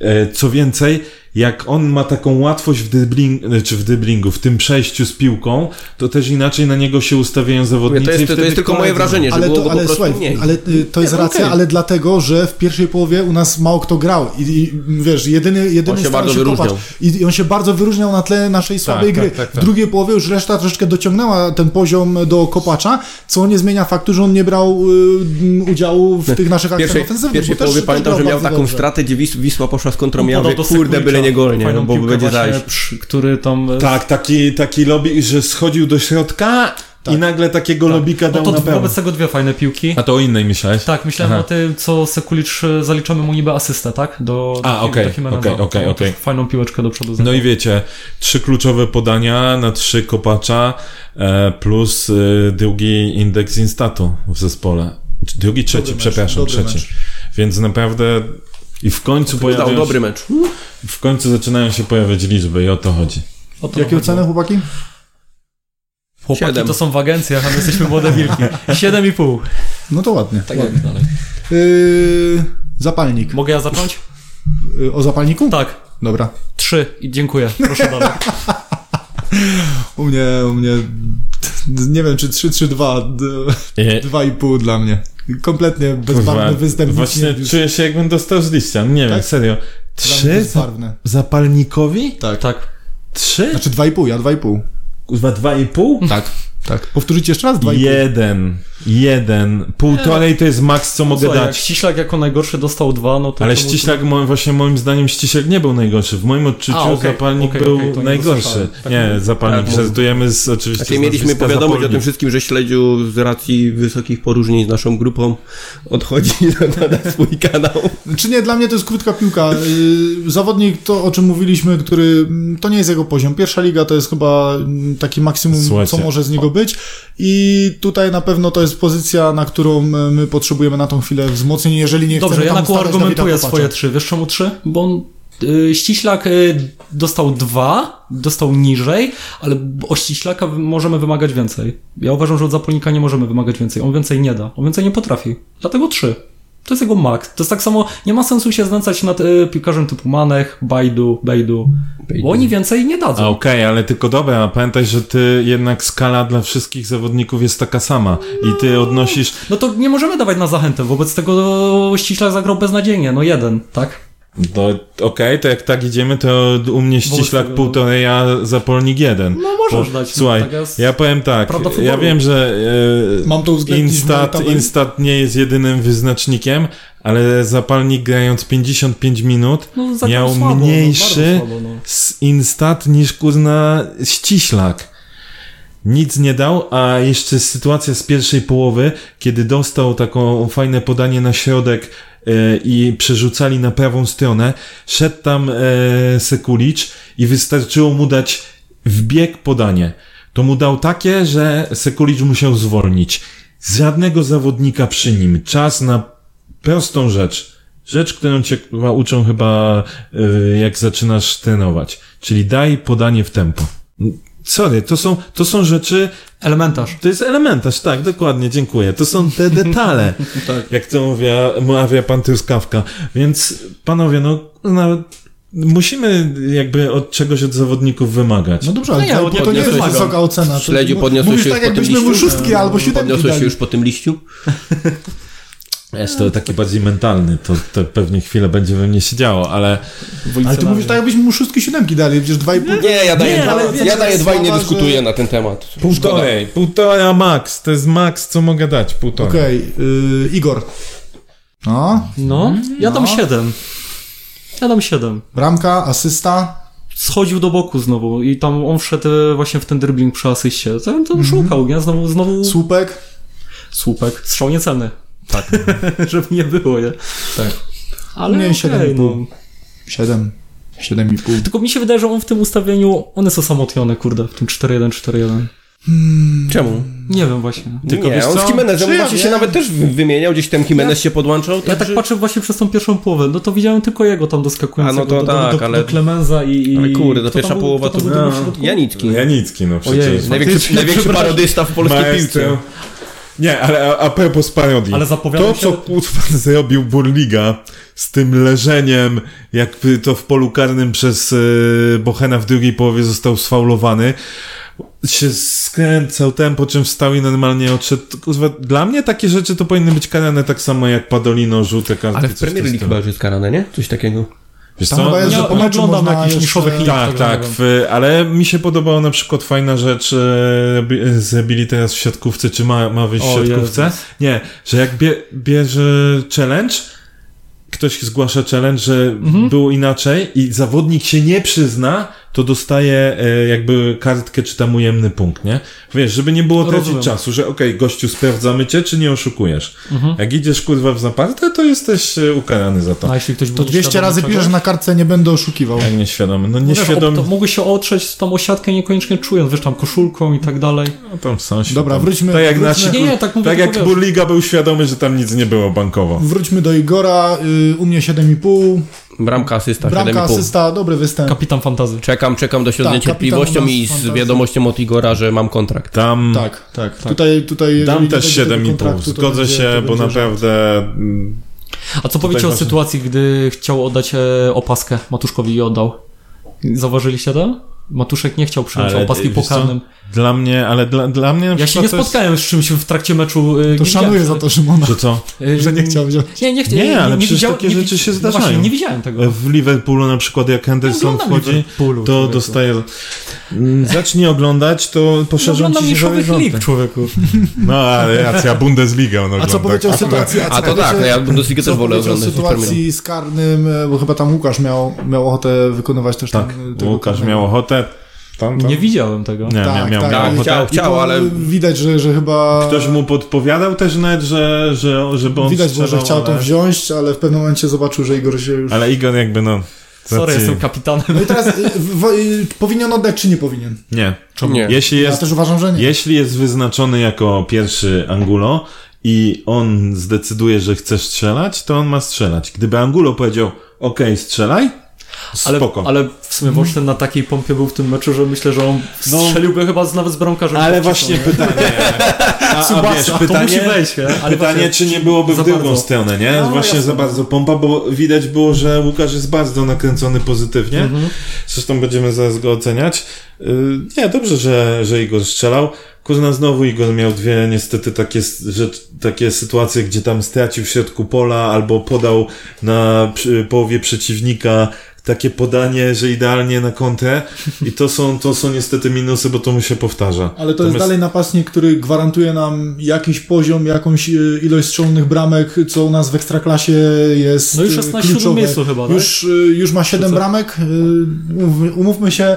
Y, co więcej, jak on ma taką łatwość w, dribling, czy w driblingu, w tym przejściu z piłką, to też inaczej na niego się ustawiają zawodnicy.
To jest, to jest tylko moje
koledzy-
wrażenie, że
Ale,
było
to, ale słuchaj, ale y, to jest
Nie,
racja,
okej.
ale dlatego, że w pierwszej połowie u nas mało kto grał i, i wiesz, jedyny, jedyny
On się
starał
bardzo wyróżniał.
kopać. I, I on się bardzo wyróżniał na tle naszej słabej
tak,
gry.
tak, tak.
W drugiej połowie już reszta troszeczkę dociągnęła ten poziom do kopacza, co nie zmienia faktu, że on nie brał y, udziału w tych naszych akcjach
pierwszej, w
ofensywnych.
pierwszej połowie pamiętam, że miał taką
dobrze.
stratę, gdzie Wis- Wisła poszła z kontrą. Mówię,
do
kurde, byle nie gol, nie?
fajną
Bo
piłkę
będzie
właśnie, przy- Który tam...
Tak, taki, taki lobby, że schodził do środka i nagle takiego lobika
No
dał
to
na pewno.
wobec tego dwie fajne piłki.
A to o innej myślałeś?
Tak, myślałem
Aha.
o tym, co Sekulicz e, zaliczamy mu niby asystę, tak? Do,
A,
do,
okej,
Jimeneza.
okej, okej,
No,
okej.
też Fajną piłeczkę do przodu.
No i wiecie, trzy kluczowe podania na trzy kopacza e, plus e, drugi indeks instatu w zespole. Drugi, trzeci,
mecz,
przepraszam,
dobry
trzeci.
mecz.
Więc naprawdę i w końcu
Dał
pojawiają
dobry
się,
mecz.
w końcu zaczynają się pojawiać liczby i o to chodzi.
O to
Jakie oceny, chłopaki?
Chłopaki
Siedem.
to są w agencjach, a my jesteśmy młode wilki. Siedem i pół.
No to ładnie.
Tak jak dalej.
Yy, zapalnik.
Mogę ja zacząć?
Yy, o zapalniku?
Tak.
Dobra.
Trzy i dziękuję. Proszę dalej.
U mnie, u mnie, nie wiem, czy 3, czy 2,
E,
2,5 dla mnie. Kompletnie bezbarwny występ.
Właśnie
nie-
czuję się jakbym dostał z liścia. Nie wiem,
Tak?
serio.
dla mnie
Trzy
bezbarwne.
zapalnikowi?
Tak.
Tak.
Trzy?
Znaczy 2,5, ja 2,5.
Kurwa, dwa i pół?
Tak. Tak. Powtórzycie jeszcze raz 2,5.
Jeden. Jeden. Półtorej to jest maks, co mogę
Słuchaj, jak
dać.
Ściślak jako najgorszy dostał dwa, no to...
Ale
to
ściślak, mo- właśnie moim zdaniem, ściślak nie był najgorszy. W moim odczuciu
A, okej,
zapalnik
okej,
był
to nie
najgorszy.
Tak
nie,
mówię.
zapalnik.
Tak,
Żartujemy z, oczywiście
Takie
z
mieliśmy powiadomić o
zapalnik.
tym wszystkim, że śledziu z racji wysokich poróżnień z naszą grupą odchodzi i zakłada swój kanał.
Czy nie, dla mnie to jest krótka piłka. Yy, Zawodnik, to o czym mówiliśmy, który, to nie jest jego poziom. Pierwsza liga to jest chyba mm, taki maksimum,
Słuchajcie.
co może z niego być. I tutaj na pewno to jest pozycja, na którą e, my potrzebujemy na tą chwilę wzmocnień, jeżeli nie
Dobrze,
chcemy
ja
tam
na kół
ustawiać
argumentuję swoje trzy. Wiesz czemu trzy? Bo on, y, Ściślak y, dostał dwa, dostał niżej, ale o Ściślaka możemy wymagać więcej. Ja uważam, że od Zapolnika nie możemy wymagać więcej. On więcej nie da. On więcej nie potrafi. Dlatego trzy. To jest jego max. To jest tak samo, nie ma sensu się znęcać nad y, piłkarzem typu Manech, Bajdu, Bejdu, bo oni więcej nie dadzą.
okej, ale tylko dobra, a pamiętaj, że ty jednak skala dla wszystkich zawodników jest taka sama i ty odnosisz...
No to nie możemy dawać na zachętę. Wobec tego Ściślak zagrał beznadziejnie. No jeden, tak?
No okej, to jak tak idziemy, to u mnie ściślak
tego-
półtorej, a zapolnik jeden.
No możesz
Bo,
dać.
Słuchaj,
no, tak jest
ja powiem tak, ja wiem, że e,
Mam to
Instat? Instat nie jest jedynym wyznacznikiem, ale zapalnik grając 55 minut
No,
miał
słabo, no,
mniejszy
bardzo słabo, no.
Instat niż kurna ściślak. Nic nie dał, a jeszcze sytuacja z pierwszej połowy, kiedy dostał taką fajne podanie na środek i przerzucali na prawą stronę, szedł tam e, Sekulicz i wystarczyło mu dać w bieg podanie. To mu dał takie, że Sekulicz musiał zwolnić. Żadnego zawodnika przy nim. Czas na prostą rzecz. Rzecz, którą cię kurwa, uczą chyba y, jak zaczynasz trenować. Czyli daj podanie w tempo. Sorry, to są, to są rzeczy,
Elementarz.
to jest elementarz, tak, dokładnie, dziękuję. To są te detale,
Tak.
jak to mawia, mawia pan Truskawka. Więc panowie, no, no, musimy jakby od czegoś od zawodników wymagać.
No dobrze, ale
No nie,
to,
nie,
to nie jest wysoka ocena. To-
Śledziu podniosłeś
Mówisz
się
tak,
już po tym
jakbyśmy mu szóstki albo siódemki
Podniosłeś się już po tym liściu?
Jest to taki bardziej mentalny, to, to pewnie chwilę będzie we mnie się działo, ale
Ale ty mówisz tak, jakbyśmy mu szóstki siódemki dali, przecież dwa i pół.
Nie, ja daję,
Nie,
dwa,
wiecie,
ja daję dwa i nie
sława,
dyskutuję
że-
na ten temat.
półtorej, półtora max, to jest max, co mogę dać, półtorej.
Okej, y, Igor. No,
No, ja dam
No.
7. Ja dam 7.
bramka, asysta.
Schodził do boku znowu i tam on wszedł e, właśnie w ten dribbling przy asyście. To, to
Mhm.
szukał, nie? Znowu, znowu
Słupek.
słupek. Strzał niecelny.
Tak.
Żeby nie było, nie?
Tak.
Ale
Nie,
okej,
7,5.
no.
7. 7,5.
Tylko mi się wydaje, że on w tym ustawieniu, on jest osamotniony, kurde, w tym 4-1, 4-1.
Czemu?
Nie wiem właśnie.
Tylko
nie, on z Jimenezem
Czy ja
właśnie się
wiem?
nawet też wy- wymieniał, gdzieś ten Jimenez się podłączał.
Ja tak patrzę właśnie przez tą pierwszą połowę, no to widziałem tylko jego tam doskakującego
A, no to
do,
tak,
do, do,
ale-
do Klemenza i...
Ale kurde, to pierwsza
był-
połowa to
był środku?
Janicki.
Janicki, no przecież.
Ojej,
Największy, największy parodysta w polskiej
Maestro.
piłce.
Nie, ale a, propos parodii.
Ale
To,
się-
co Kutwan zrobił Burliga z tym leżeniem, jakby to w polu karnym przez e, Bochena w drugiej połowie został sfaulowany, się skręcał ten, po czym wstał i normalnie odszedł. Dla mnie takie rzeczy to powinny być karane tak samo jak Padolino, żółte kartki.
Ale w Premier League chyba już jest karane, nie? Coś takiego.
Wiesz
Tam
co?
chyba jest,
Nie,
że po
nie
meczu można
jakichś niszowych lig.
Tak, tak, w, ale mi się podobała na przykład fajna rzecz, e, zrobili teraz w siatkówce, czy ma, ma wyjść w
O
siatkówce?
Jezus.
Nie, że jak bie, bierze challenge, ktoś zgłasza challenge, że
Mhm.
było inaczej i zawodnik się nie przyzna, to dostaje jakby kartkę czy tam ujemny punkt, nie? Wiesz, żeby nie było tracić
Rozumiem.
czasu, że okej, gościu, sprawdzamy cię, czy nie oszukujesz.
Mhm.
Jak idziesz kurwa w zaparte, to jesteś e, ukarany za to.
A jeśli ktoś
To
był
200
świadomy
razy
czegoś?
piszesz na kartce, nie będę oszukiwał.
Jak nieświadomy. No
wiesz,
nieświadomy.
to mogły się otrzeć tam o siatkę niekoniecznie czując, wiesz, tam koszulką i tak dalej.
No tam są
Dobra,
tam.
wróćmy-
Tak jak
wróćmy-
nasi,
Nie, nie, tak mówię,
tak jak
wiesz.
Burliga był świadomy, że tam nic nie było bankowo.
Wróćmy do Igora, y, u mnie 7,5,
Bramka, asysta,
bramka,
7,5.
asysta, dobry występ.
Kapitan fantazy.
Czekam, czekam dość
Tak,
niecierpliwością
kapitan
i z wiadomością od Igora, że mam kontrakt.
Tam
Tak, tak. Tutaj, tutaj jeżeli
dam też
będzie tego
7,5.
kontraktu, to
Zgodzę
będzie-
się,
to
bo naprawdę mm,
A co powiecie o sytuacji, gdy chciał oddać e, opaskę Matuszkowi i oddał? Zauważyliście to? Matuszek nie chciał przyjąć
Ale,
opaski pokarnym.
dla mnie, ale dla, dla mnie na
Ja się nie
to jest-
spotkałem z czymś w trakcie meczu. e,
To
nie
szanuję za to Szymona,
Że co?
że nie chciał wziąć.
Nie, nie, chcia-
Nie, ale przecież
widziałem-
takie
nie
rzeczy się
no
zdarzają.
Właśnie, nie widziałem tego.
W Liverpoolu na przykład jak Henderson wchodzi, to dostaje... Mm, Zacznij oglądać, to poszerzą
Oglądam
ci się horyzonty.
lig, człowieku.
No ale racja, Bundesliga on
A
ogląda.
co powiecie o sytuacji?
A to tak, no ja Bundesligę też wolę oglądać
sytuacji z karnym, e, bo chyba tam Łukasz miał, miał ochotę wykonywać też
Tak,
ten, tego
Łukasz
karnego.
miał ochotę. Tam, tam.
Nie widziałem tego.
Nie,
Tak,
miał, miał,
tak.
miał
Tak,
ochotę.
chciał,
I
chciał,
to
ale
Widać, że, że chyba...
Ktoś mu podpowiadał też nawet, że, że żeby on
Widać było, że
strzelał,
chciał to
ale-
wziąć, ale w pewnym momencie zobaczył, że Igor się już...
Ale Igor jakby no...
Sorry,
racji-
jestem kapitanem.
No i teraz y, w, y, powinien oddać, czy nie powinien?
Nie.
Nie.
Jeśli
Ja
jest,
też uważam, że nie.
jeśli jest wyznaczony jako pierwszy Angulo i on zdecyduje, że chce strzelać, to on ma strzelać. Gdyby Angulo powiedział, okej, strzelaj,
Ale,
spoko.
ale w sumie Wolsztyn na takiej pompie był w tym meczu, że myślę, że on
No.
strzeliłby chyba z, nawet z bramkarzem.
Ale właśnie
nie?
pytanie, a, a wiesz, pytanie, pytanie czy nie byłoby w drugą stronę, nie?
No,
właśnie
jasne.
za bardzo pompa, bo widać było, że Łukasz jest bardzo nakręcony pozytywnie.
Mhm.
Zresztą będziemy zaraz go oceniać. Yy, Nie, dobrze, że, że Igor strzelał. Kurna, znowu Igor miał dwie niestety takie, rzecz, takie sytuacje, gdzie tam stracił w środku pola albo podał na połowie przeciwnika takie podanie, że idealnie na kontrę i to są, to są niestety minusy, bo to mu się powtarza.
Ale to jest
Natomiast-
dalej napastnik, który gwarantuje nam jakiś poziom, jakąś y, ilość strzelnych bramek, co u nas w Ekstraklasie jest
No już jest
y,
na siódmym
kluczowe.
miejscu chyba, tak?
Już, y, już ma 7
co?
bramek. umówmy- się,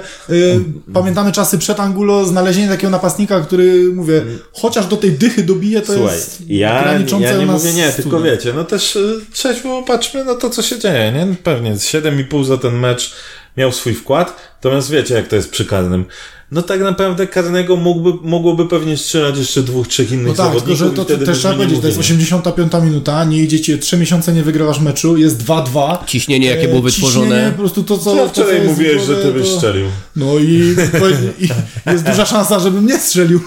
pamiętamy czasy przed Angulo, znalezienie takiego napastnika, który, mówię, chociaż do tej dychy dobije, to
Słuchaj,
jest
ja,
graniczące
ja nie mówię nie,
cudem.
tylko wiecie, no też trzeźwo patrzmy na to, co się dzieje, nie? Pewnie 7,5 za ten mecz miał swój wkład, natomiast wiecie, jak to jest przy karnym. No tak naprawdę karnego mógłby, mogłoby pewnie strzelać jeszcze dwóch, trzech innych
No tak, tylko
zawodników
to,
wtedy
też trzeba powiedzieć, to jest
mówili.
85 minuta, nie idziecie, 3 miesiące nie wygrywasz meczu, jest 2-2.
ciśnienie, jakie było
E, ciśnienie,
wytworzone.
po prostu to, co...
Co
to, co
wczoraj
jest
mówiłeś, że ty byś
to-
strzelił.
No i, i jest duża szansa, żebym nie strzelił.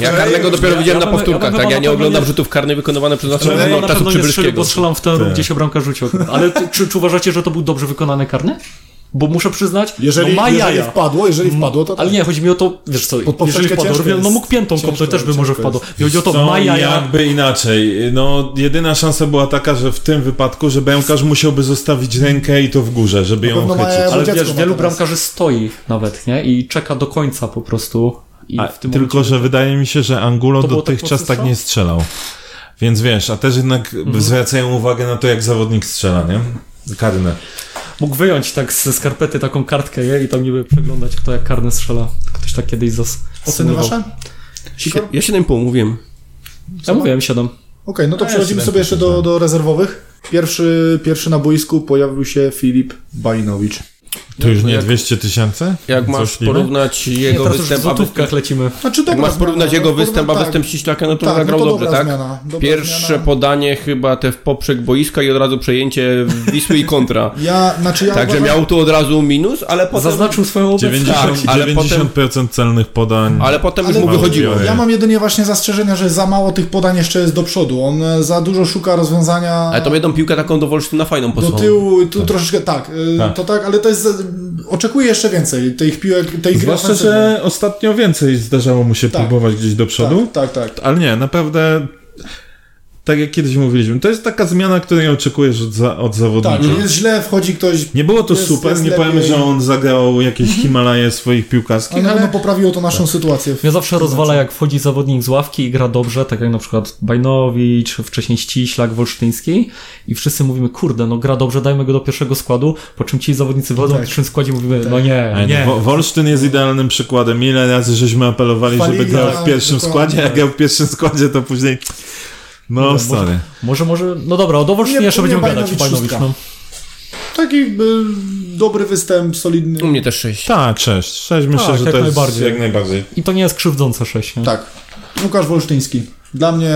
Ja karnego dopiero
ja-
widziałem
ja
na powtórkach,
ja
tak? Ja nie oglądam
nie-
rzutów karnych wykonywanych przez naszego
ja na
czasu przybylskiego.
bo strzelam w ten,
Tak.
gdzie się bramka rzucił. Ale ty, czy, czy uważacie, że to był dobrze wykonany karny? Bo muszę przyznać,
Jeżeli,
no ma
jeżeli
jaja.
wpadło, jeżeli wpadło, to tak.
Ale nie, chodzi mi o to, wiesz co,
Pod
jeżeli wpadło,
ciężko
no
jest.
mógł piętą kopnąć, też by może wpadło. I chodzi o to,
Co,
ma jaja.
jakby inaczej. No, jedyna szansa była taka, że w tym wypadku, że bramkarz musiałby zostawić rękę i to w górze, żeby ją
bo
Ale wiesz, wielu bramkarzy stoi nawet, nie? I czeka do końca po prostu. I
A,
w tym
tylko,
momencie...
że wydaje mi się, że Angulo
tak
dotychczas tak
strzał?
nie strzelał. Więc wiesz, a też jednak
Mhm.
zwracają uwagę na to, jak zawodnik strzela, nie? Karne.
Mógł wyjąć tak ze skarpety taką kartkę nie? i tam niby przeglądać, kto jak karny strzela. Ktoś tak kiedyś zas...
Oceny wasze? Sikor?
Ja 7,5 mówiłem.
Ja mówiłem 7.
Okej, no to
A,
przechodzimy
ja
sobie jeszcze do, do rezerwowych. Pierwszy, pierwszy na boisku pojawił się Filip Balinowicz.
To już nie
jak-
200 tysięcy?
Jak masz porównać
Nie,
jego
już w
występ, a
złotówkach
występ,
lecimy.
Znaczy
jak
dobra
masz porównać
zmiana,
jego występ, a
tak.
występ Ściślaka, no to
Tak,
zagrał
no to
dobrze, tak?
zmiana,
Pierwsze
zmiana.
podanie chyba te w poprzek boiska i od razu przejęcie Wisły i kontra.
Ja, znaczy ja
Także
uważam,
miał tu od razu minus, ale potem...
Zaznaczył swoją obecność.
90,
Tak, ale
90% celnych podań.
Ale potem już
Ale
mu wychodziło.
Ja mam jedynie właśnie zastrzeżenia, że za mało tych podań jeszcze jest do przodu. On e, za dużo szuka rozwiązania
Ale to jedną piłkę taką do Wolsztyna fajną
do
posłał.
tyłu, tu troszeczkę tak, e,
Tak.
to tak, ale to jest, oczekuję jeszcze więcej tych piłek, tej gry
Zwłaszcza, że ostatnio więcej zdarzało mu się
Tak.
próbować gdzieś do przodu.
Tak, tak, tak.
Ale nie, naprawdę, tak jak kiedyś mówiliśmy, to jest taka zmiana, której oczekujesz od, za, od zawodnika.
Tak, jest źle, wchodzi ktoś,
Nie było to
Jest-
super,
jest
nie
lepiej.
powiemy, że on zagrał jakieś Himalaje swoich piłkarskich,
ale na
ale
pewno poprawiło to naszą sytuację.
Mnie zawsze rozwala, jak wchodzi zawodnik z ławki i gra dobrze, tak jak na przykład Bajnowicz, wcześniej Ściślak, Wolsztyński i wszyscy mówimy, kurde, no gra dobrze, dajmy go do pierwszego składu, po czym ci zawodnicy wchodzą
Tak.
w pierwszym składzie mówimy, no nie, nie.
Wo- Wolsztyn jest idealnym przykładem. Ile razy żeśmy apelowali, żeby grał
tak,
w pierwszym
dokładnie,
składzie, jak
tak.
grał w pierwszym składzie, to później... No,
Może-
sorry.
Może, może, no dobra, o Wolsztynie
Nie,
jeszcze będziemy gadać,
Bajnowicz
no.
Taki y, dobry występ, solidny.
U mnie też 6.
Tak, sześć. Sześć myślę,
Tak,
że
jak
to jest
najbardziej.
jak najbardziej.
I to nie jest krzywdzące 6, nie?
Tak. Łukasz Wolsztyński. Dla mnie...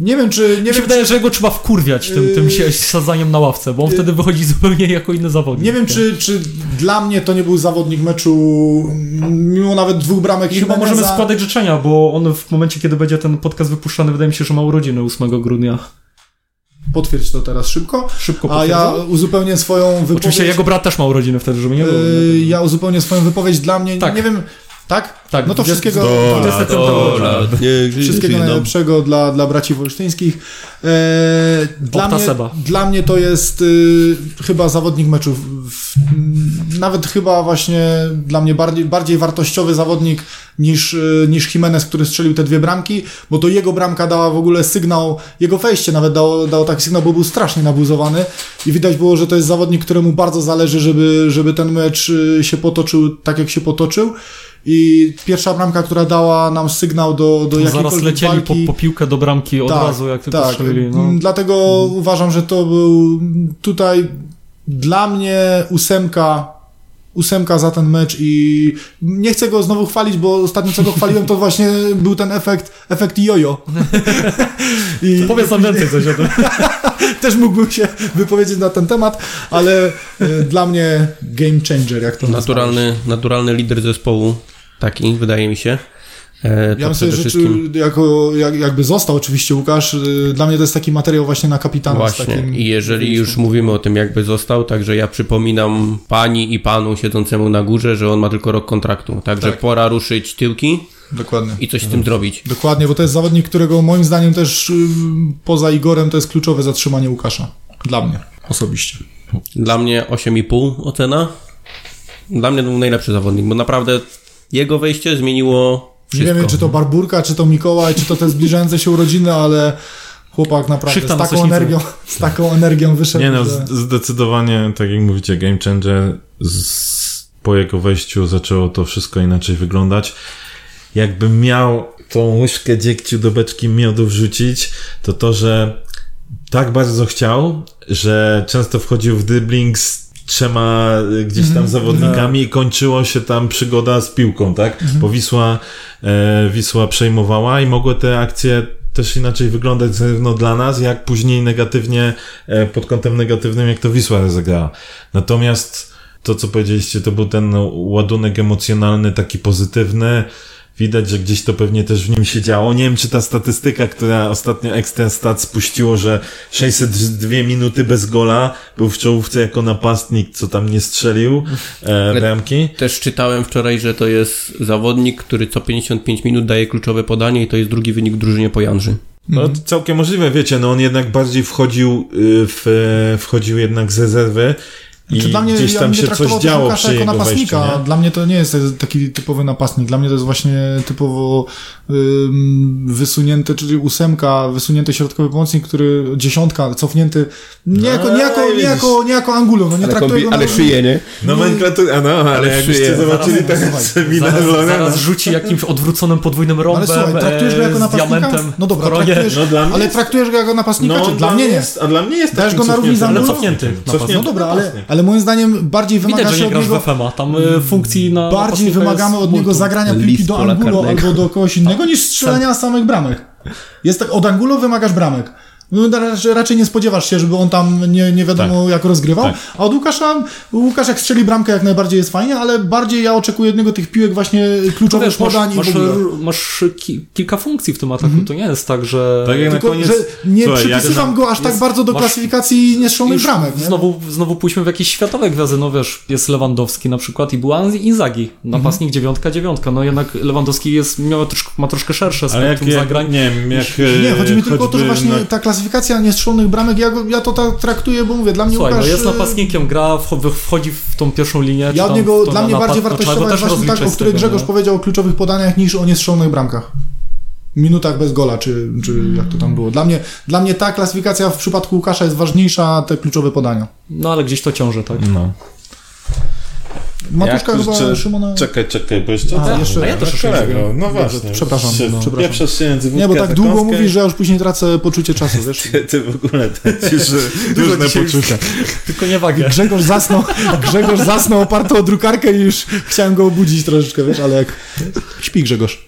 Nie wiem, czy... Nie
Mi się
wiem,
wydaje, że go trzeba wkurwiać tym, tym
Yy.
się- sadzaniem na ławce, bo on wtedy wychodzi zupełnie jako inny zawodnik.
Nie wiem, czy, czy dla mnie to nie był zawodnik meczu, mimo nawet dwóch bramek
I chyba możemy składać życzenia, bo on w momencie, kiedy będzie ten podcast wypuszczany, wydaje mi się, że ma urodziny 8 grudnia.
Potwierdź to teraz szybko.
Szybko
A ja uzupełnię swoją wypowiedź.
Oczywiście jego brat też ma urodziny wtedy, żeby nie było.
Yy, ja uzupełnię swoją wypowiedź. Dla mnie,
Tak.
nie wiem... Tak?
Tak,
No to
20
wszystkiego...
do-.
25
lat, niech żyje
Wszystkiego najlepszego dla, dla braci wolsztyńskich. E, dla, mnie,
Seba.
dla mnie to jest y, chyba zawodnik meczu. W, w, nawet chyba właśnie dla mnie bardziej, bardziej wartościowy zawodnik niż, y, niż Jimenez, który strzelił te dwie bramki, bo to jego bramka dała w ogóle sygnał, jego wejście nawet dało, dało taki sygnał, bo był strasznie nabuzowany i widać było, że to jest zawodnik, któremu bardzo zależy, żeby, żeby ten mecz y, się potoczył tak, jak się potoczył. I pierwsza bramka, która dała nam sygnał do, do
Zaraz
jakiejkolwiek
lecieli po,
walki.
po piłkę do bramki od razu, jak tylko strzelili. No.
Mm, Dlatego uważam, że to był tutaj dla mnie ósemka, ósemka za ten mecz i nie chcę go znowu chwalić, bo ostatnio co go chwaliłem, to właśnie był ten efekt, efekt jojo. I
Powiedz nam więcej coś o tym.
też mógłbym się wypowiedzieć na ten temat, ale e, dla mnie game changer, jak to nazwać.
Naturalny, naturalny lider zespołu. Taki, wydaje mi się. E, to
Ja bym sobie życzył,
wszystkim.
jako, jak, jakby został oczywiście Łukasz, y, dla mnie to jest taki materiał właśnie na kapitana. z
Właśnie.
takim,
I jeżeli już mówimy o tym, jakby został, także ja przypominam pani i panu siedzącemu na górze, że on ma tylko rok kontraktu. Także
Tak.
pora ruszyć tyłki
Dokładnie.
i coś z tym zrobić.
Dokładnie, bo to jest zawodnik, którego moim zdaniem też y, poza Igorem to jest kluczowe zatrzymanie Łukasza. Dla mnie osobiście.
Dla mnie 8,5 ocena. Dla mnie to był najlepszy zawodnik, bo naprawdę jego wejście zmieniło
Nie
wszystko.
wiemy, czy to Barburka, czy to Mikołaj, czy to te zbliżające się urodziny, ale chłopak naprawdę
Szychta
z taką, energią, z taką energią wyszedł.
Nie no,
że...
zdecydowanie, tak jak mówicie, Game Changer z, po jego wejściu zaczęło to wszystko inaczej wyglądać. Jakbym miał tą łyżkę dziegciu do beczki miodu wrzucić, to to, że tak bardzo chciał, że często wchodził w dribbling z trzema y, gdzieś tam zawodnikami i kończyło się tam przygoda z piłką, tak? Bo Wisła, e, Wisła przejmowała i mogły te akcje też inaczej wyglądać zarówno dla nas, jak później negatywnie, e, pod kątem negatywnym, jak to Wisła rozegrała. Natomiast to, co powiedzieliście, to był ten ładunek emocjonalny, taki pozytywny. Widać, że gdzieś to pewnie też w nim się działo. Nie wiem, czy ta statystyka, która ostatnio Extra Stat spuściło, że 602 minuty bez gola, był w czołówce jako napastnik, co tam nie strzelił e, bramki.
Też czytałem wczoraj, że to jest zawodnik, który co 55 minut daje kluczowe podanie i to jest drugi wynik drużynie po Janży.
No całkiem możliwe, wiecie, no on jednak bardziej wchodził y, w, wchodził jednak z rezerwy i
Czy dla mnie,
gdzieś
ja
tam
bym
się
nie
coś działo
Łukasza
przy
jako
jego
napastnika.
wejściu, nie?
Dla mnie to nie jest taki typowy napastnik. Dla mnie to jest właśnie typowo ym, wysunięty, czyli ósemka, wysunięty środkowy pomocnik, który dziesiątka, cofnięty. Nie jako, nie jako, nie jako, nie jako Angulo, no nie
Ale,
traktuję
kombi-
go na...
ale szyję, nie?
Nomenklatura, no, ale,
Ale
jakbyście
szyję.
zobaczyli
Zaraz-
ten
zaraz-
seminar
Zaraz, zaraz rzuci jakimś odwróconym podwójnym rąbem
Ale słuchaj, traktujesz go
e,
jako
z
napastnika?
diamentem
No dobra, traktujesz,
No dla mnie
ale traktujesz go jako napastnika,
no,
czy dla mnie nie?
Jest, a dla mnie jest
Dajesz go na równi z Angulo?
cofnięty
Cofnięty
No dobra, ale. Ale moim zdaniem bardziej
Widać,
wymaga
że
się od niego...
w FMA, tam y, funkcji na
Bardziej wymagamy od niego zagrania piłki do Angulo albo do kogoś innego niż strzelania samych bramek. Jest tak, od Angulo wymagasz bramek. No, raczej- raczej nie spodziewasz się, żeby on tam nie, nie wiadomo jak rozgrywał.
Tak.
A od Łukasza, Łukasz jak strzeli bramkę jak najbardziej jest fajnie, ale bardziej ja oczekuję od niego tych piłek właśnie
No
kluczowych
wiesz, masz,
podań
masz,
i w ogóle.
masz ki, kilka funkcji w tym ataku, to nie jest tak, że...
Tak jak na
Tylko,
koniec...
że nie
Słuchaj,
przypisywam go aż tak
jest-
bardzo do
masz-
klasyfikacji niestrzelonych bramek. Nie?
Znowu, znowu pójdźmy w jakieś światowe gwiazdy, no wiesz, jest Lewandowski na przykład i była Inzagi, napastnik dziewiątka, dziewiątka, no jednak Lewandowski jest, miał troszkę, ma troszkę szersze spektrum
jak
zagrań.
nie wiem, jak...
Nie, chodzi mi tylko o to, że właśnie ta klasyfikacja niestrzelonych bramek, ja, ja to tak traktuję, bo mówię, dla mnie
Słuchaj,
Łukasz...
no jest
y,
napastnikiem, gra, wcho- wchodzi w tą pierwszą linię.
Ja od niego, dla mnie bardziej
no,
wartościowa jest właśnie tak, o której
tego,
Grzegorz
nie?
powiedział, o kluczowych podaniach niż o niestrzelonych bramkach. Minutach bez gola, czy, czy jak to tam było. Dla mnie, dla mnie ta klasyfikacja w przypadku Łukasza jest ważniejsza, te kluczowe podania.
No ale gdzieś to ciąży, tak?
No.
Matuszka
Jak-
chyba
czy-
Szymona...
Czekaj, czekaj, bo jeszcze...
A, jeszcze-
a ja też
kolego, No właśnie.
Przepraszam,
Się-
no, przepraszam.
Pieprzasz się między
Nie, bo tak długo mówisz, że ja już później tracę poczucie czasu, wiesz?
Ty, ty w ogóle tracisz różne poczucia.
Tylko nie wagę.
Grzegorz zasnął, Grzegorz zasnął oparty o drukarkę i już chciałem go obudzić troszeczkę, wiesz, ale jak... Śpi Grzegorz.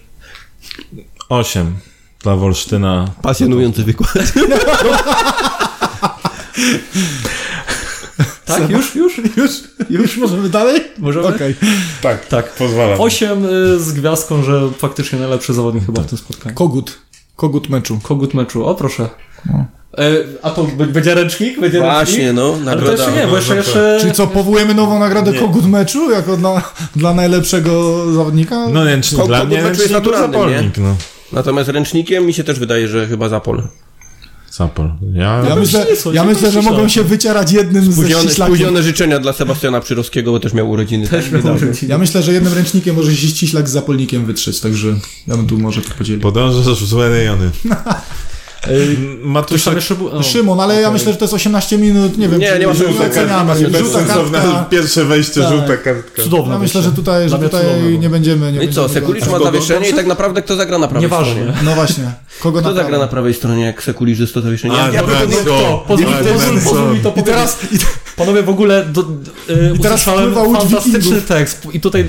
Osiem dla Wolsztyna.
Pasjonujący wykład.
Tak, już, już?
Już? Już możemy dalej?
Możemy?
Okej.
Tak,
Tak.
pozwalam.
Osiem y, z gwiazdką, że faktycznie najlepszy zawodnik chyba w tym spotkaniu.
Kogut. Kogut meczu.
Kogut meczu, o proszę. E, a to będzie ręcznik? Będzie
Właśnie,
ręcznik?
no,
Ale to
nagroda.
jeszcze nie, bo jeszcze,
no,
jeszcze...
Czyli co, powołujemy nową nagrodę
Nie.
Kogut meczu jako dla, dla najlepszego zawodnika?
No ręcznik,
Kogut
dla mnie
meczu jest naturalny,
zapolnik, no.
Natomiast ręcznikiem mi się też wydaje, że chyba Zapol.
Zapol. Ja...
ja myślę, ja myślę, że mogą się wycierać jednym ze
Spóźnione,
ściślakiem.
spóźnione życzenia dla Sebastiana Przyrowskiego, bo też miał urodziny.
Też
tak,
miał urodziny.
Ja myślę, że jednym ręcznikiem może się ściślak z zapolnikiem wytrzeć, także ja bym tu może to podzielił.
Podążasz w złe rejony.
Ktoś
Matuszek
tam jeszcze był... o.
Szymon, ale ja myślę, że to jest 18 minut, nie wiem,
Nie,
czy
nie ma żółta
oceniamy.
kartka,
Żółta kartka.
pierwsze wejście,
Tak.
żółta kartka.
Cudowne
Ja myślę, że tutaj, że tutaj
cudowne
nie będziemy... Nie
No i co,
go-
ma zawieszenie i tak naprawdę kto zagra na prawej
Nieważne.
stronie?
No właśnie. Kogo
Kto zagra na prawej stronie, jak Sekulicz jest to zawieszenie?
A,
Ja, ja
mi to
I
powiedzieć.
teraz, i
Panowie, w ogóle do, y,
I teraz
usłyszałem fantastyczny tekst i tutaj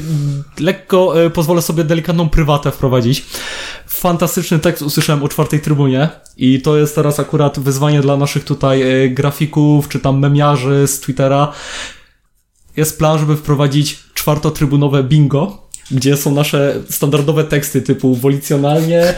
lekko y, pozwolę sobie delikatną prywatę wprowadzić. Fantastyczny tekst usłyszałem o czwartej trybunie i to jest teraz akurat wyzwanie dla naszych tutaj y, grafików, czy tam memiarzy z Twittera. Jest plan, żeby wprowadzić czwartotrybunowe bingo, gdzie są nasze standardowe teksty typu wolicjonalnie, e,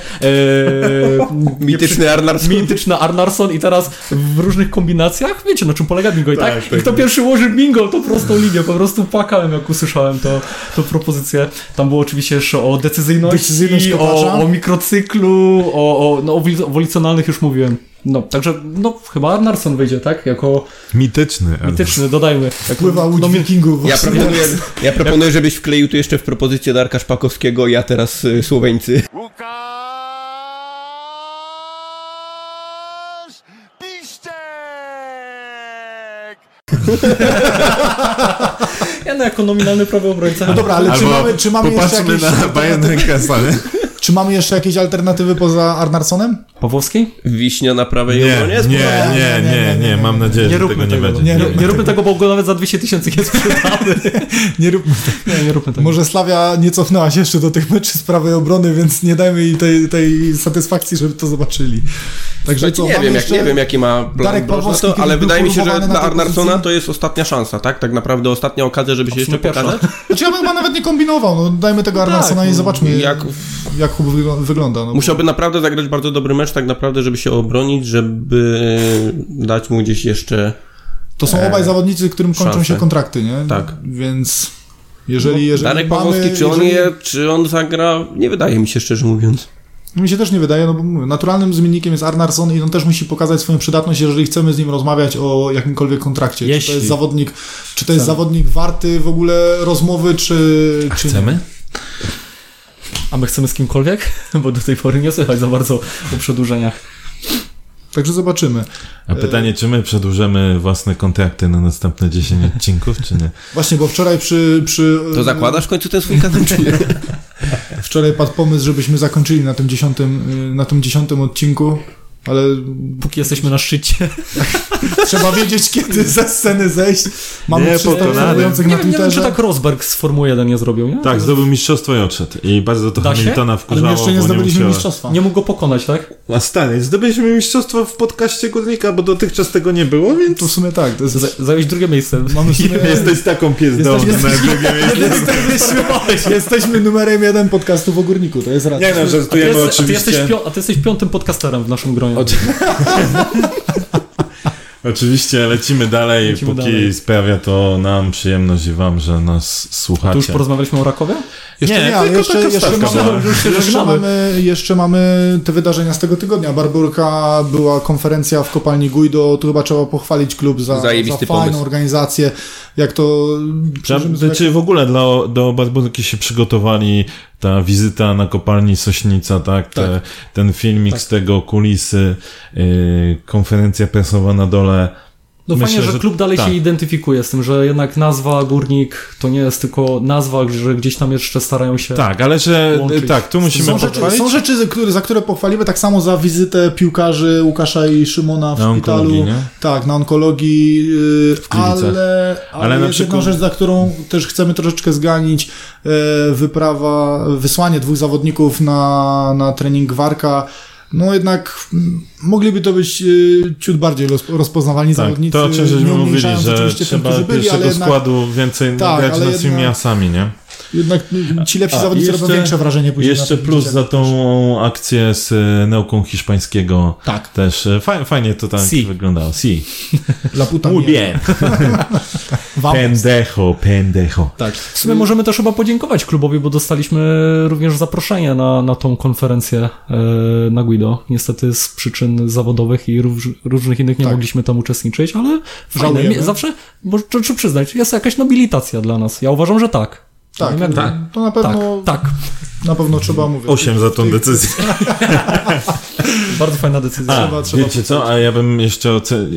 Mityczny Arnarsson.
mityczna Arnarson i teraz w różnych kombinacjach, wiecie na czym polega bingo i tak?
Tak,
I kto pierwszy ułoży bingo, to prostą linię, po prostu płakałem jak usłyszałem to, to propozycję. Tam było oczywiście jeszcze o decyzyjności,
Decyzyjność
o, o mikrocyklu, o, o, no, o wolicjonalnych już mówiłem. No, także no chyba Arnarson wyjdzie, tak? Jako
Mityczny.
mityczny, dodajmy. Jako,
Pływa łódź
no,
wikingów.
Ja proponuję, ja proponuję, żebyś wkleił tu jeszcze w propozycję Darka Szpakowskiego, ja teraz y, Słoweńcy.
Łukasz Piszczek!
Ja no, jako nominalny prawy obrońca.
No dobra, ale czy mamy, czy mamy jeszcze
popatrzmy
jakieś...
na Bayern Rękasa, nie?
Czy mamy jeszcze jakieś alternatywy poza Arnarsonem?
Pawłowski?
Wiśnia na prawej
Nie,
obronie?
nie, nie, nie, nie, nie, mam nadzieję,
Nie
że
róbmy
tego nie
tego.
będzie.
Nie
Nie,
róbmy
nie róbmy tego, bo go nawet za 200 tysięcy nie sprzedamy.
Nie róbmy
Nie, nie róbmy tego.
Może Slavia nie cofnęła się jeszcze do tych meczy z prawej obrony, więc nie dajmy jej tej, tej satysfakcji, żeby to zobaczyli. Także co,
nie wiem, jak, nie wiem, jaki ma plan
Darek Pawłowski
to, ale wydaje mi się, że dla Arnarsona to jest ostatnia szansa, tak? Tak naprawdę ostatnia okazja, żeby się jeszcze pokazać.
Znaczy ja bym chyba nawet nie kombinował, no dajmy tego Arnarsona i
no,
zobaczmy
jak-
jak Wygląda. No,
Musiałby naprawdę zagrać bardzo dobry mecz, tak naprawdę, żeby się obronić, żeby dać mu gdzieś jeszcze...
To są obaj zawodnicy, którym kończą
szanse.
się kontrakty, nie?
Tak.
Więc jeżeli, jeżeli
Darek
mamy,
Pawłowski, czy on,
jeżeli...
je, czy on zagra? Nie wydaje mi się, szczerze mówiąc.
Mi się też nie wydaje, no bo mówię, naturalnym zmiennikiem jest Arnarsson i on też musi pokazać swoją przydatność, jeżeli chcemy z nim rozmawiać o jakimkolwiek kontrakcie. Czy to
Jeśli.
jest zawodnik, czy to jest zawodnik warty w ogóle rozmowy, czy, czy nie.
A my chcemy z kimkolwiek? Bo do tej pory nie słychać za bardzo o przedłużeniach.
Także zobaczymy.
A pytanie, czy my przedłużymy własne kontrakty na następne 10 odcinków, czy nie?
Właśnie, bo wczoraj przy... przy
To zakładasz w końcu ten swój kanał, czy nie?
Wczoraj padł pomysł, żebyśmy zakończyli na tym dziesiątym, na tym dziesiątym odcinku, ale
Póki jesteśmy na szczycie.
trzeba wiedzieć, kiedy ze sceny zejść. Mamy
Nie,
300
pokonany.
obserwujących
Nie,
na
wiem- nie wiem, czy
Twitterze.
tak Rosberg z Formuły 1 nie zrobił, nie?
Tak, zdobył mistrzostwo i odszedł. I bardzo to
Da się?
Hamiltona
Ale
wkurzało,
my jeszcze nie zdobyliśmy
musiała-
mistrzostwa.
Nie mógł go pokonać, tak?
A stary, zdobyliśmy mistrzostwo w podcaście Górnika, bo dotychczas tego nie było, więc...
To w sumie tak. To jest,
Zająć drugie miejsce.
mamy sumie,
Jesteś taką piezdą
Jesteś-
na drugie miejsce.
jesteśmy, jesteśmy numerem jeden podcastu w Ogórniku, to jest racja.
Nie no,
A ty,
żartujemy
jest, a, ty
oczywiście.
jesteś a ty jesteś piątym podcasterem w naszym gronie.
Oczy- Oczywiście lecimy dalej,
Lecimy
póki
dalej.
sprawia to nam przyjemność i wam, że nas słuchacie.
Tu już porozmawialiśmy o Rakowie?
Jeszcze
Nie,
nie,
tylko
jeszcze, jeszcze, mamy,
była.
Już się
jeszcze, mamy, jeszcze mamy te wydarzenia z tego tygodnia. Barburka była konferencja w kopalni Guido, tu chyba trzeba pochwalić klub za, za fajną
pomysł.
organizację. Jak to...
Czy, czy w ogóle dla, do Barburki się przygotowali ta wizyta na kopalni Sośnica, tak? Te, ten filmik z tego, kulisy, yy, konferencja prasowa na dole.
No
Myślę,
fajnie, że
że
klub dalej
tak.
się identyfikuje z tym, że jednak nazwa Górnik to nie jest tylko nazwa, że gdzieś tam jeszcze starają się...
Tak, ale że
Łączyć
tak, tu musimy
Są rzeczy,
pochwalić.
są rzeczy za, które, za które pochwalimy, tak samo za wizytę piłkarzy Łukasza i Szymona w
Na
szpitalu.
onkologii, nie?
Tak, na onkologii, yy,
Gliwicach.
ale, ale,
Ale na przykład-
rzecz, za którą też chcemy troszeczkę zganić, yy, wyprawa, wysłanie dwóch zawodników na, na trening Warka. No jednak mm, mogliby to być yy, ciut bardziej roz, rozpoznawalni
Tak,
zawodnicy.
to o czym żeśmy mówili, że trzeba
byli, ale
pierwszego
jednak,
składu więcej
Tak,
grać
ale
nad
jednak-
asami, nie?
Jednak ci lepsi
A,
zawodnicy
jeszcze-
robią większe wrażenie później.
Jeszcze plus za tą akcję z e, nauką hiszpańskiego.
Tak.
Też e, fajnie, fajnie to tak
Si.
wyglądało. Si.
La puta
Muy bien. Pendejo, pendejo.
Tak.
W sumie możemy też chyba podziękować klubowi, bo dostaliśmy również zaproszenie na, na tą konferencję e, na Guido. Niestety z przyczyn zawodowych i róż, różnych innych nie
Tak.
mogliśmy tam uczestniczyć, ale fajne.
Żałujemy.
Zawsze, bo czy, czy przyznać, jest jakaś nobilitacja dla nas. Ja uważam, że tak.
Tak,
tak.
to na
Tak,
pewno,
tak.
na pewno trzeba mówić.
Osiem za tą decyzję.
Bardzo fajna decyzja.
A,
Trzeba- trzeba
wiecie co, a ja bym jeszcze ocenił,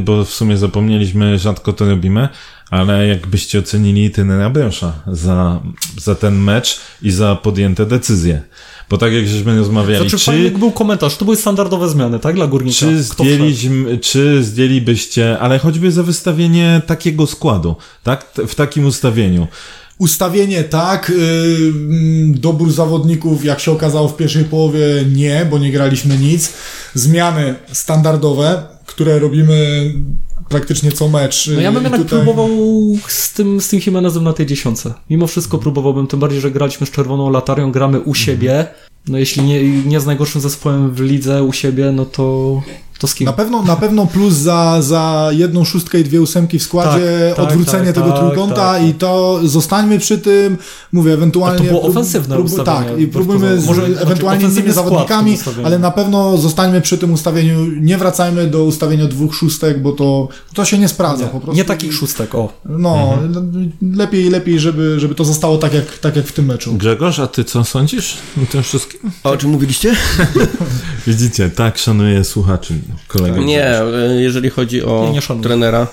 bo w sumie zapomnieliśmy, rzadko to robimy, ale jakbyście ocenili trenera Brosza za, za ten mecz i za podjęte decyzje. Bo tak jak żeśmy rozmawiali,
Znaczy,
czy,
fajny był komentarz, to były standardowe zmiany, tak, dla górnika.
czy, zdjęliśmy, czy zdjęlibyście, ale choćby za wystawienie takiego składu, tak? W takim ustawieniu.
Ustawienie tak, yy, mm, dobór zawodników, jak się okazało w pierwszej połowie nie, bo nie graliśmy nic. Zmiany standardowe, które robimy praktycznie co mecz.
No ja bym
I
jednak
tutaj-
próbował z tym, z tym Jimenezem na tej dziesiątce. Mimo wszystko próbowałbym, tym bardziej, że graliśmy z czerwoną latarią, gramy u siebie. No jeśli nie, nie z najgorszym zespołem w lidze u siebie, no to, to z kim?
Na pewno, na pewno plus za, za jedną szóstkę i dwie ósemki w składzie,
Tak, tak,
odwrócenie
tak,
tego
tak,
trójkąta
tak, tak.
i to zostańmy przy tym, mówię, ewentualnie...
Ale to było
prób-
ofensywne
prób- Tak, i próbujmy z.
Może-
ewentualnie
znaczy
innymi zawodnikami, ale na pewno zostańmy przy tym ustawieniu, nie wracajmy do ustawienia dwóch szóstek, bo to, to się nie sprawdza po prostu.
Nie takich szóstek, o.
No, lepiej, lepiej, żeby, żeby to zostało tak jak, tak jak w tym meczu.
Grzegorz, a ty co sądzisz o tym wszystkim?
A o czym mówiliście?
Widzicie, tak szanuję słuchaczy, kolega.
Nie, jeżeli chodzi o
Nie, nie
trenera.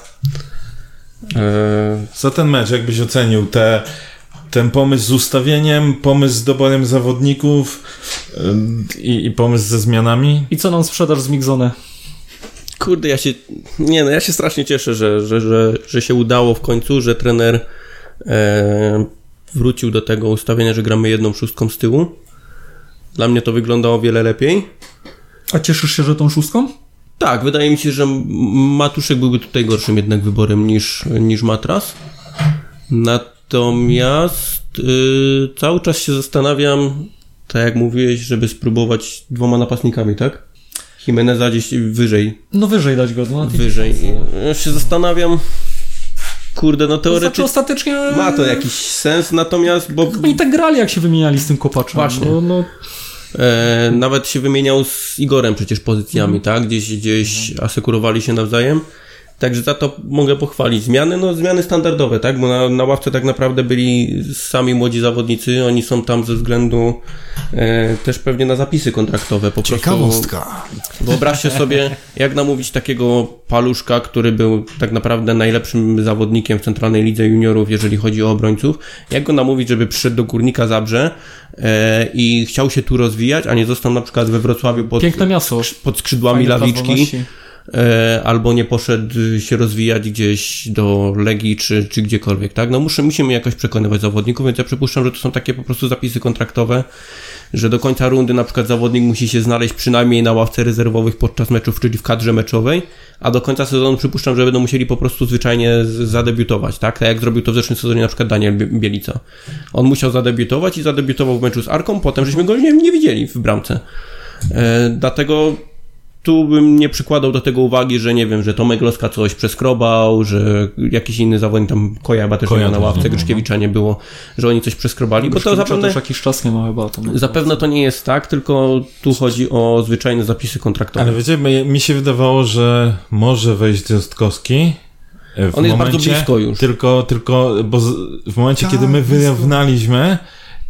E,
Za ten mecz, jakbyś ocenił te, ten pomysł z ustawieniem, pomysł z doborem zawodników, I, I pomysł ze zmianami?
I co nam sprzedasz z Migzone?
Kurde, ja się. Nie, no ja się strasznie cieszę, że, że, że, że się udało w końcu, że trener e, wrócił do tego ustawienia, że gramy jedną szóstką z tyłu. Dla mnie to wygląda o wiele lepiej.
A cieszysz się, że tą szóstką?
Tak, wydaje mi się, że Matuszek byłby tutaj gorszym jednak wyborem niż, niż Matras. Natomiast yy, cały czas się zastanawiam, tak jak mówiłeś, żeby spróbować dwoma napastnikami, tak? Jimeneza gdzieś wyżej.
No wyżej dać go. No,
wyżej. Ja się zastanawiam, kurde, no teoretycznie
znaczy ostatecznie...
ma to jakiś sens, natomiast... Bo...
Chyba i tak grali, jak się wymieniali z tym kopaczem.
Właśnie.
No, no...
E, nawet się wymieniał z Igorem przecież pozycjami,
Mhm.
tak? Gdzieś, gdzieś asekurowali się nawzajem. Także za to mogę pochwalić. Zmiany, no zmiany standardowe, tak? Bo na, na ławce tak naprawdę byli sami młodzi zawodnicy. Oni są tam ze względu e, też pewnie na zapisy kontraktowe. Po
Ciekawostka.
Prostu, wyobraźcie sobie, jak namówić takiego paluszka, który był tak naprawdę najlepszym zawodnikiem w Centralnej Lidze Juniorów, jeżeli chodzi o obrońców. Jak go namówić, żeby przyszedł do Górnika Zabrze e, i chciał się tu rozwijać, a nie został na przykład we Wrocławiu pod,
Piękne miasto.
pod skrzydłami
plac
lawiczki albo nie poszedł się rozwijać gdzieś do Legii czy, czy gdziekolwiek, tak? No muszę, musimy jakoś przekonywać zawodników, więc ja przypuszczam, że to są takie po prostu zapisy kontraktowe, że do końca rundy na przykład zawodnik musi się znaleźć przynajmniej na ławce rezerwowych podczas meczów, czyli w kadrze meczowej, a do końca sezonu przypuszczam, że będą musieli po prostu zwyczajnie zadebiutować, tak? Tak jak zrobił to w zeszłym sezonie na przykład Daniel Bie- Bielica. On musiał zadebiutować i zadebiutował w meczu z Arką, potem żeśmy go nie, nie widzieli w bramce. E, dlatego tu bym nie przykładał do tego uwagi, że nie wiem, że Tomek Loska coś przeskrobał, że jakiś inny zawodnik tam Koja chyba też
Koja
na ławce, Gryczkiewicza nie było, że oni coś przeskrobali, bo to zapewne,
też jakiś czas nie ma chyba. Tam.
zapewne to nie jest tak, tylko tu chodzi o zwyczajne zapisy kontraktowe.
Ale wiecie, mi- się wydawało, że może wejść Rostkowski. e, W
On jest
momencie,
bardzo blisko już.
Tylko, tylko bo z, w momencie,
Tak,
kiedy my
blisko.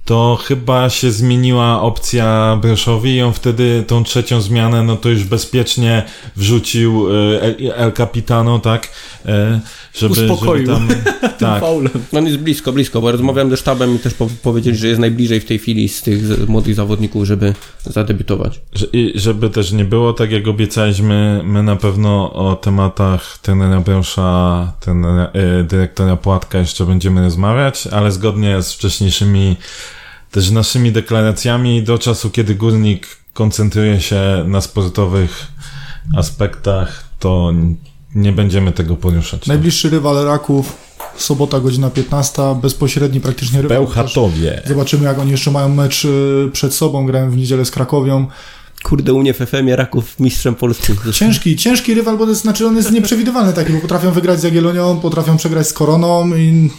To chyba się zmieniła opcja Broszowi i on wtedy tą trzecią zmianę, no to już bezpiecznie wrzucił e, El Capitano, tak? E, Żeby,
Uspokoił.
żeby tam, tak.
Faulem.
On jest blisko, blisko, bo rozmawiałem ze sztabem i też po, powiedzieli, że jest najbliżej w tej chwili z tych młodych zawodników, żeby zadebiutować.
Że- I żeby też nie było tak, jak obiecaliśmy, my na pewno o tematach trenera Brosza, trenera, y, dyrektora Płatka jeszcze będziemy rozmawiać, ale zgodnie z wcześniejszymi też naszymi deklaracjami do czasu, kiedy górnik koncentruje się na sportowych aspektach, to nie będziemy tego poruszać.
Najbliższy rywal Raków, sobota godzina 15, bezpośredni praktycznie rywal.
Bełchatowie.
Zobaczymy, jak oni jeszcze mają mecz y, przed sobą. Grałem w niedzielę z Krakowią.
Kurde, u mnie w FM-ie Raków mistrzem polskim.
Ciężki, ciężki rywal, bo to jest, znaczy on jest nieprzewidywalny taki, bo potrafią wygrać z Jagiellonią, potrafią przegrać z Koroną i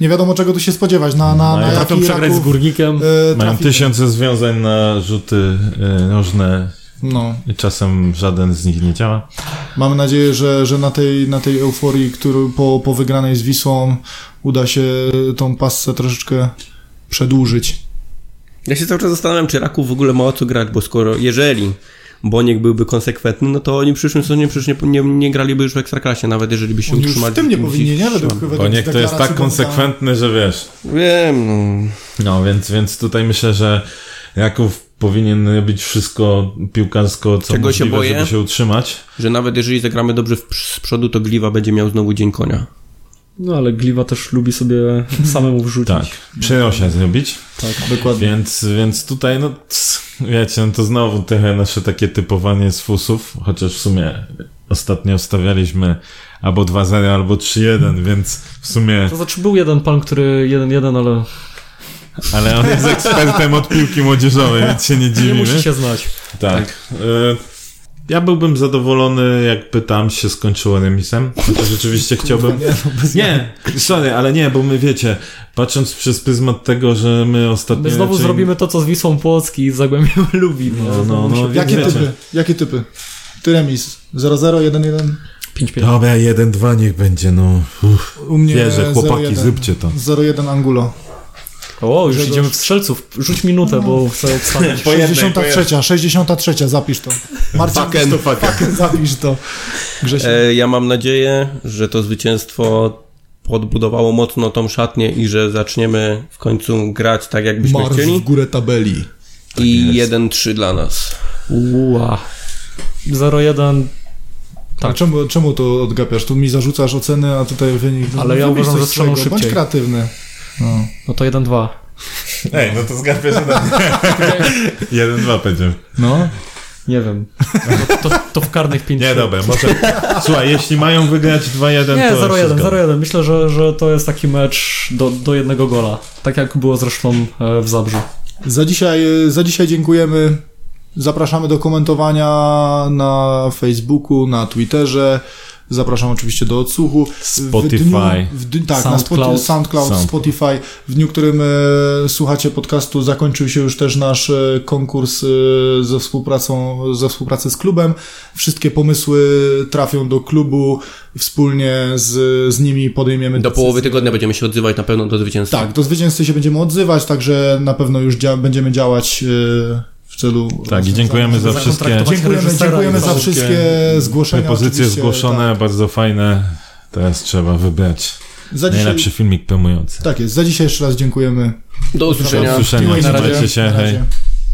nie wiadomo czego tu się spodziewać. Na, na, na
Potrafią przegrać z
Raków,
Górnikiem.
y,
Mają tysiące związań na rzuty y, różne
No,
i czasem żaden z nich nie działa.
mamy nadzieję, że, że na, tej, na tej euforii, który po, po wygranej z Wisłą uda się tą pasę troszeczkę przedłużyć.
Ja się cały czas zastanawiam, czy Raków w ogóle ma o co grać, bo skoro, jeżeli Boniek byłby konsekwentny, no to oni w przyszłym sezonie przecież nie, nie, nie graliby już w Ekstraklasie, nawet jeżeli by się
Oni już
utrzymali.
w tym nie powinni, nie? Według, według
Bo niech to jest tak konsekwentny, że wiesz.
Wiem, no.
No, więc, więc tutaj myślę, że Jaków powinien robić wszystko piłkarsko, co
Czego się
możliwe,
boję?
żeby się utrzymać.
że nawet jeżeli zagramy dobrze w, z przodu, to Gliwa będzie miał znowu dzień konia.
No ale Gliwa też lubi sobie samemu wrzucić.
Tak, przerosia zrobić.
tak.
Dokładnie.
Więc, więc tutaj, no, wiecie, no to znowu trochę nasze takie typowanie z fusów, chociaż w sumie ostatnio stawialiśmy albo 2-0, albo 3-1, więc w sumie,
To znaczy był jeden pan, który 1-1, ale
ale on jest ekspertem od piłki młodzieżowej, więc się nie
nie
dziwimy.
musi się znać.
Tak. E, Ja byłbym zadowolony, jakby tam się skończyło remisem. Chociaż rzeczywiście chciałbym.
Nie, no,
Nie, sorry, ale nie, bo my wiecie, patrząc przez pryzmat tego, że my ostatnio.
My znowu
raczej-
zrobimy to, co z Wisłą Płocki i z Zagłębiem Lubin.
No, no, no,
Jakie
wiecie.
typy? Jakie typy? Ty remis. 0-0, 1-1?
5-5.
Dobra, 1-2 niech będzie, no. Uff,
U mnie
wierzę, chłopaki,
0-1.
zróbcie to.
0-1 Angulo.
O, już
Grzegorz.
idziemy w strzelców. Rzuć minutę, bo chcę
jednej,
63, 63, zapisz to. Marcin,
Fucken.
To
zapisz to.
E, ja mam nadzieję, że to zwycięstwo podbudowało mocno tą szatnię i że zaczniemy w końcu grać tak, jakbyśmy
Marsz
chcieli.
w górę tabeli.
I
jest.
1-3 dla nas.
Uła. 0-1.
Tak. Czemu, czemu to odgapiasz? Tu mi zarzucasz oceny, a tutaj wynik...
Ale ja uważam, że strzelą
swojego. Bądź
szybciej.
kreatywny. No.
No to 1-2.
Ej, no to zgapiasz jeden. 1-2 będzie.
No? Nie wiem. To, to, to w karnych 5
Nie, dobra, może... Słuchaj, jeśli mają wygrać 2-1,
Nie,
to...
0-1,
się zgadzam.
0-1. Myślę, że, że to jest taki mecz do, do jednego gola. Tak jak było zresztą e, w Zabrzu.
Za dzisiaj, za dzisiaj dziękujemy. Zapraszamy do komentowania na Facebooku, na Twitterze. Zapraszam oczywiście do odsłuchu.
Spotify.
W dniu, w dniu, tak, na
SoundCloud.
Spotify, SoundCloud,
Sound.
Spotify. W dniu, którym e, słuchacie podcastu, zakończył się już też nasz e, konkurs e, ze współpracą, ze współpracy z klubem. Wszystkie pomysły trafią do klubu. Wspólnie z, z nimi podejmiemy
Do
decyzję.
połowy tygodnia będziemy się odzywać na pewno do zwycięstwa.
Tak, do zwycięzcy się będziemy odzywać, także na pewno już dzia- będziemy działać e, celu...
Tak, i dziękujemy za wszystkie
Zakontraktować
Dziękujemy, dziękujemy za
wszystkie
wszystkie zgłoszenia.
propozycje zgłoszone, bardzo fajne. Teraz trzeba wybrać
Tak. Za dzisiaj,
najlepszy filmik promujący.
tak jest, za dzisiaj jeszcze raz dziękujemy.
Do usłyszenia.
Do usłyszenia, trzymajcie się,
Na
hej.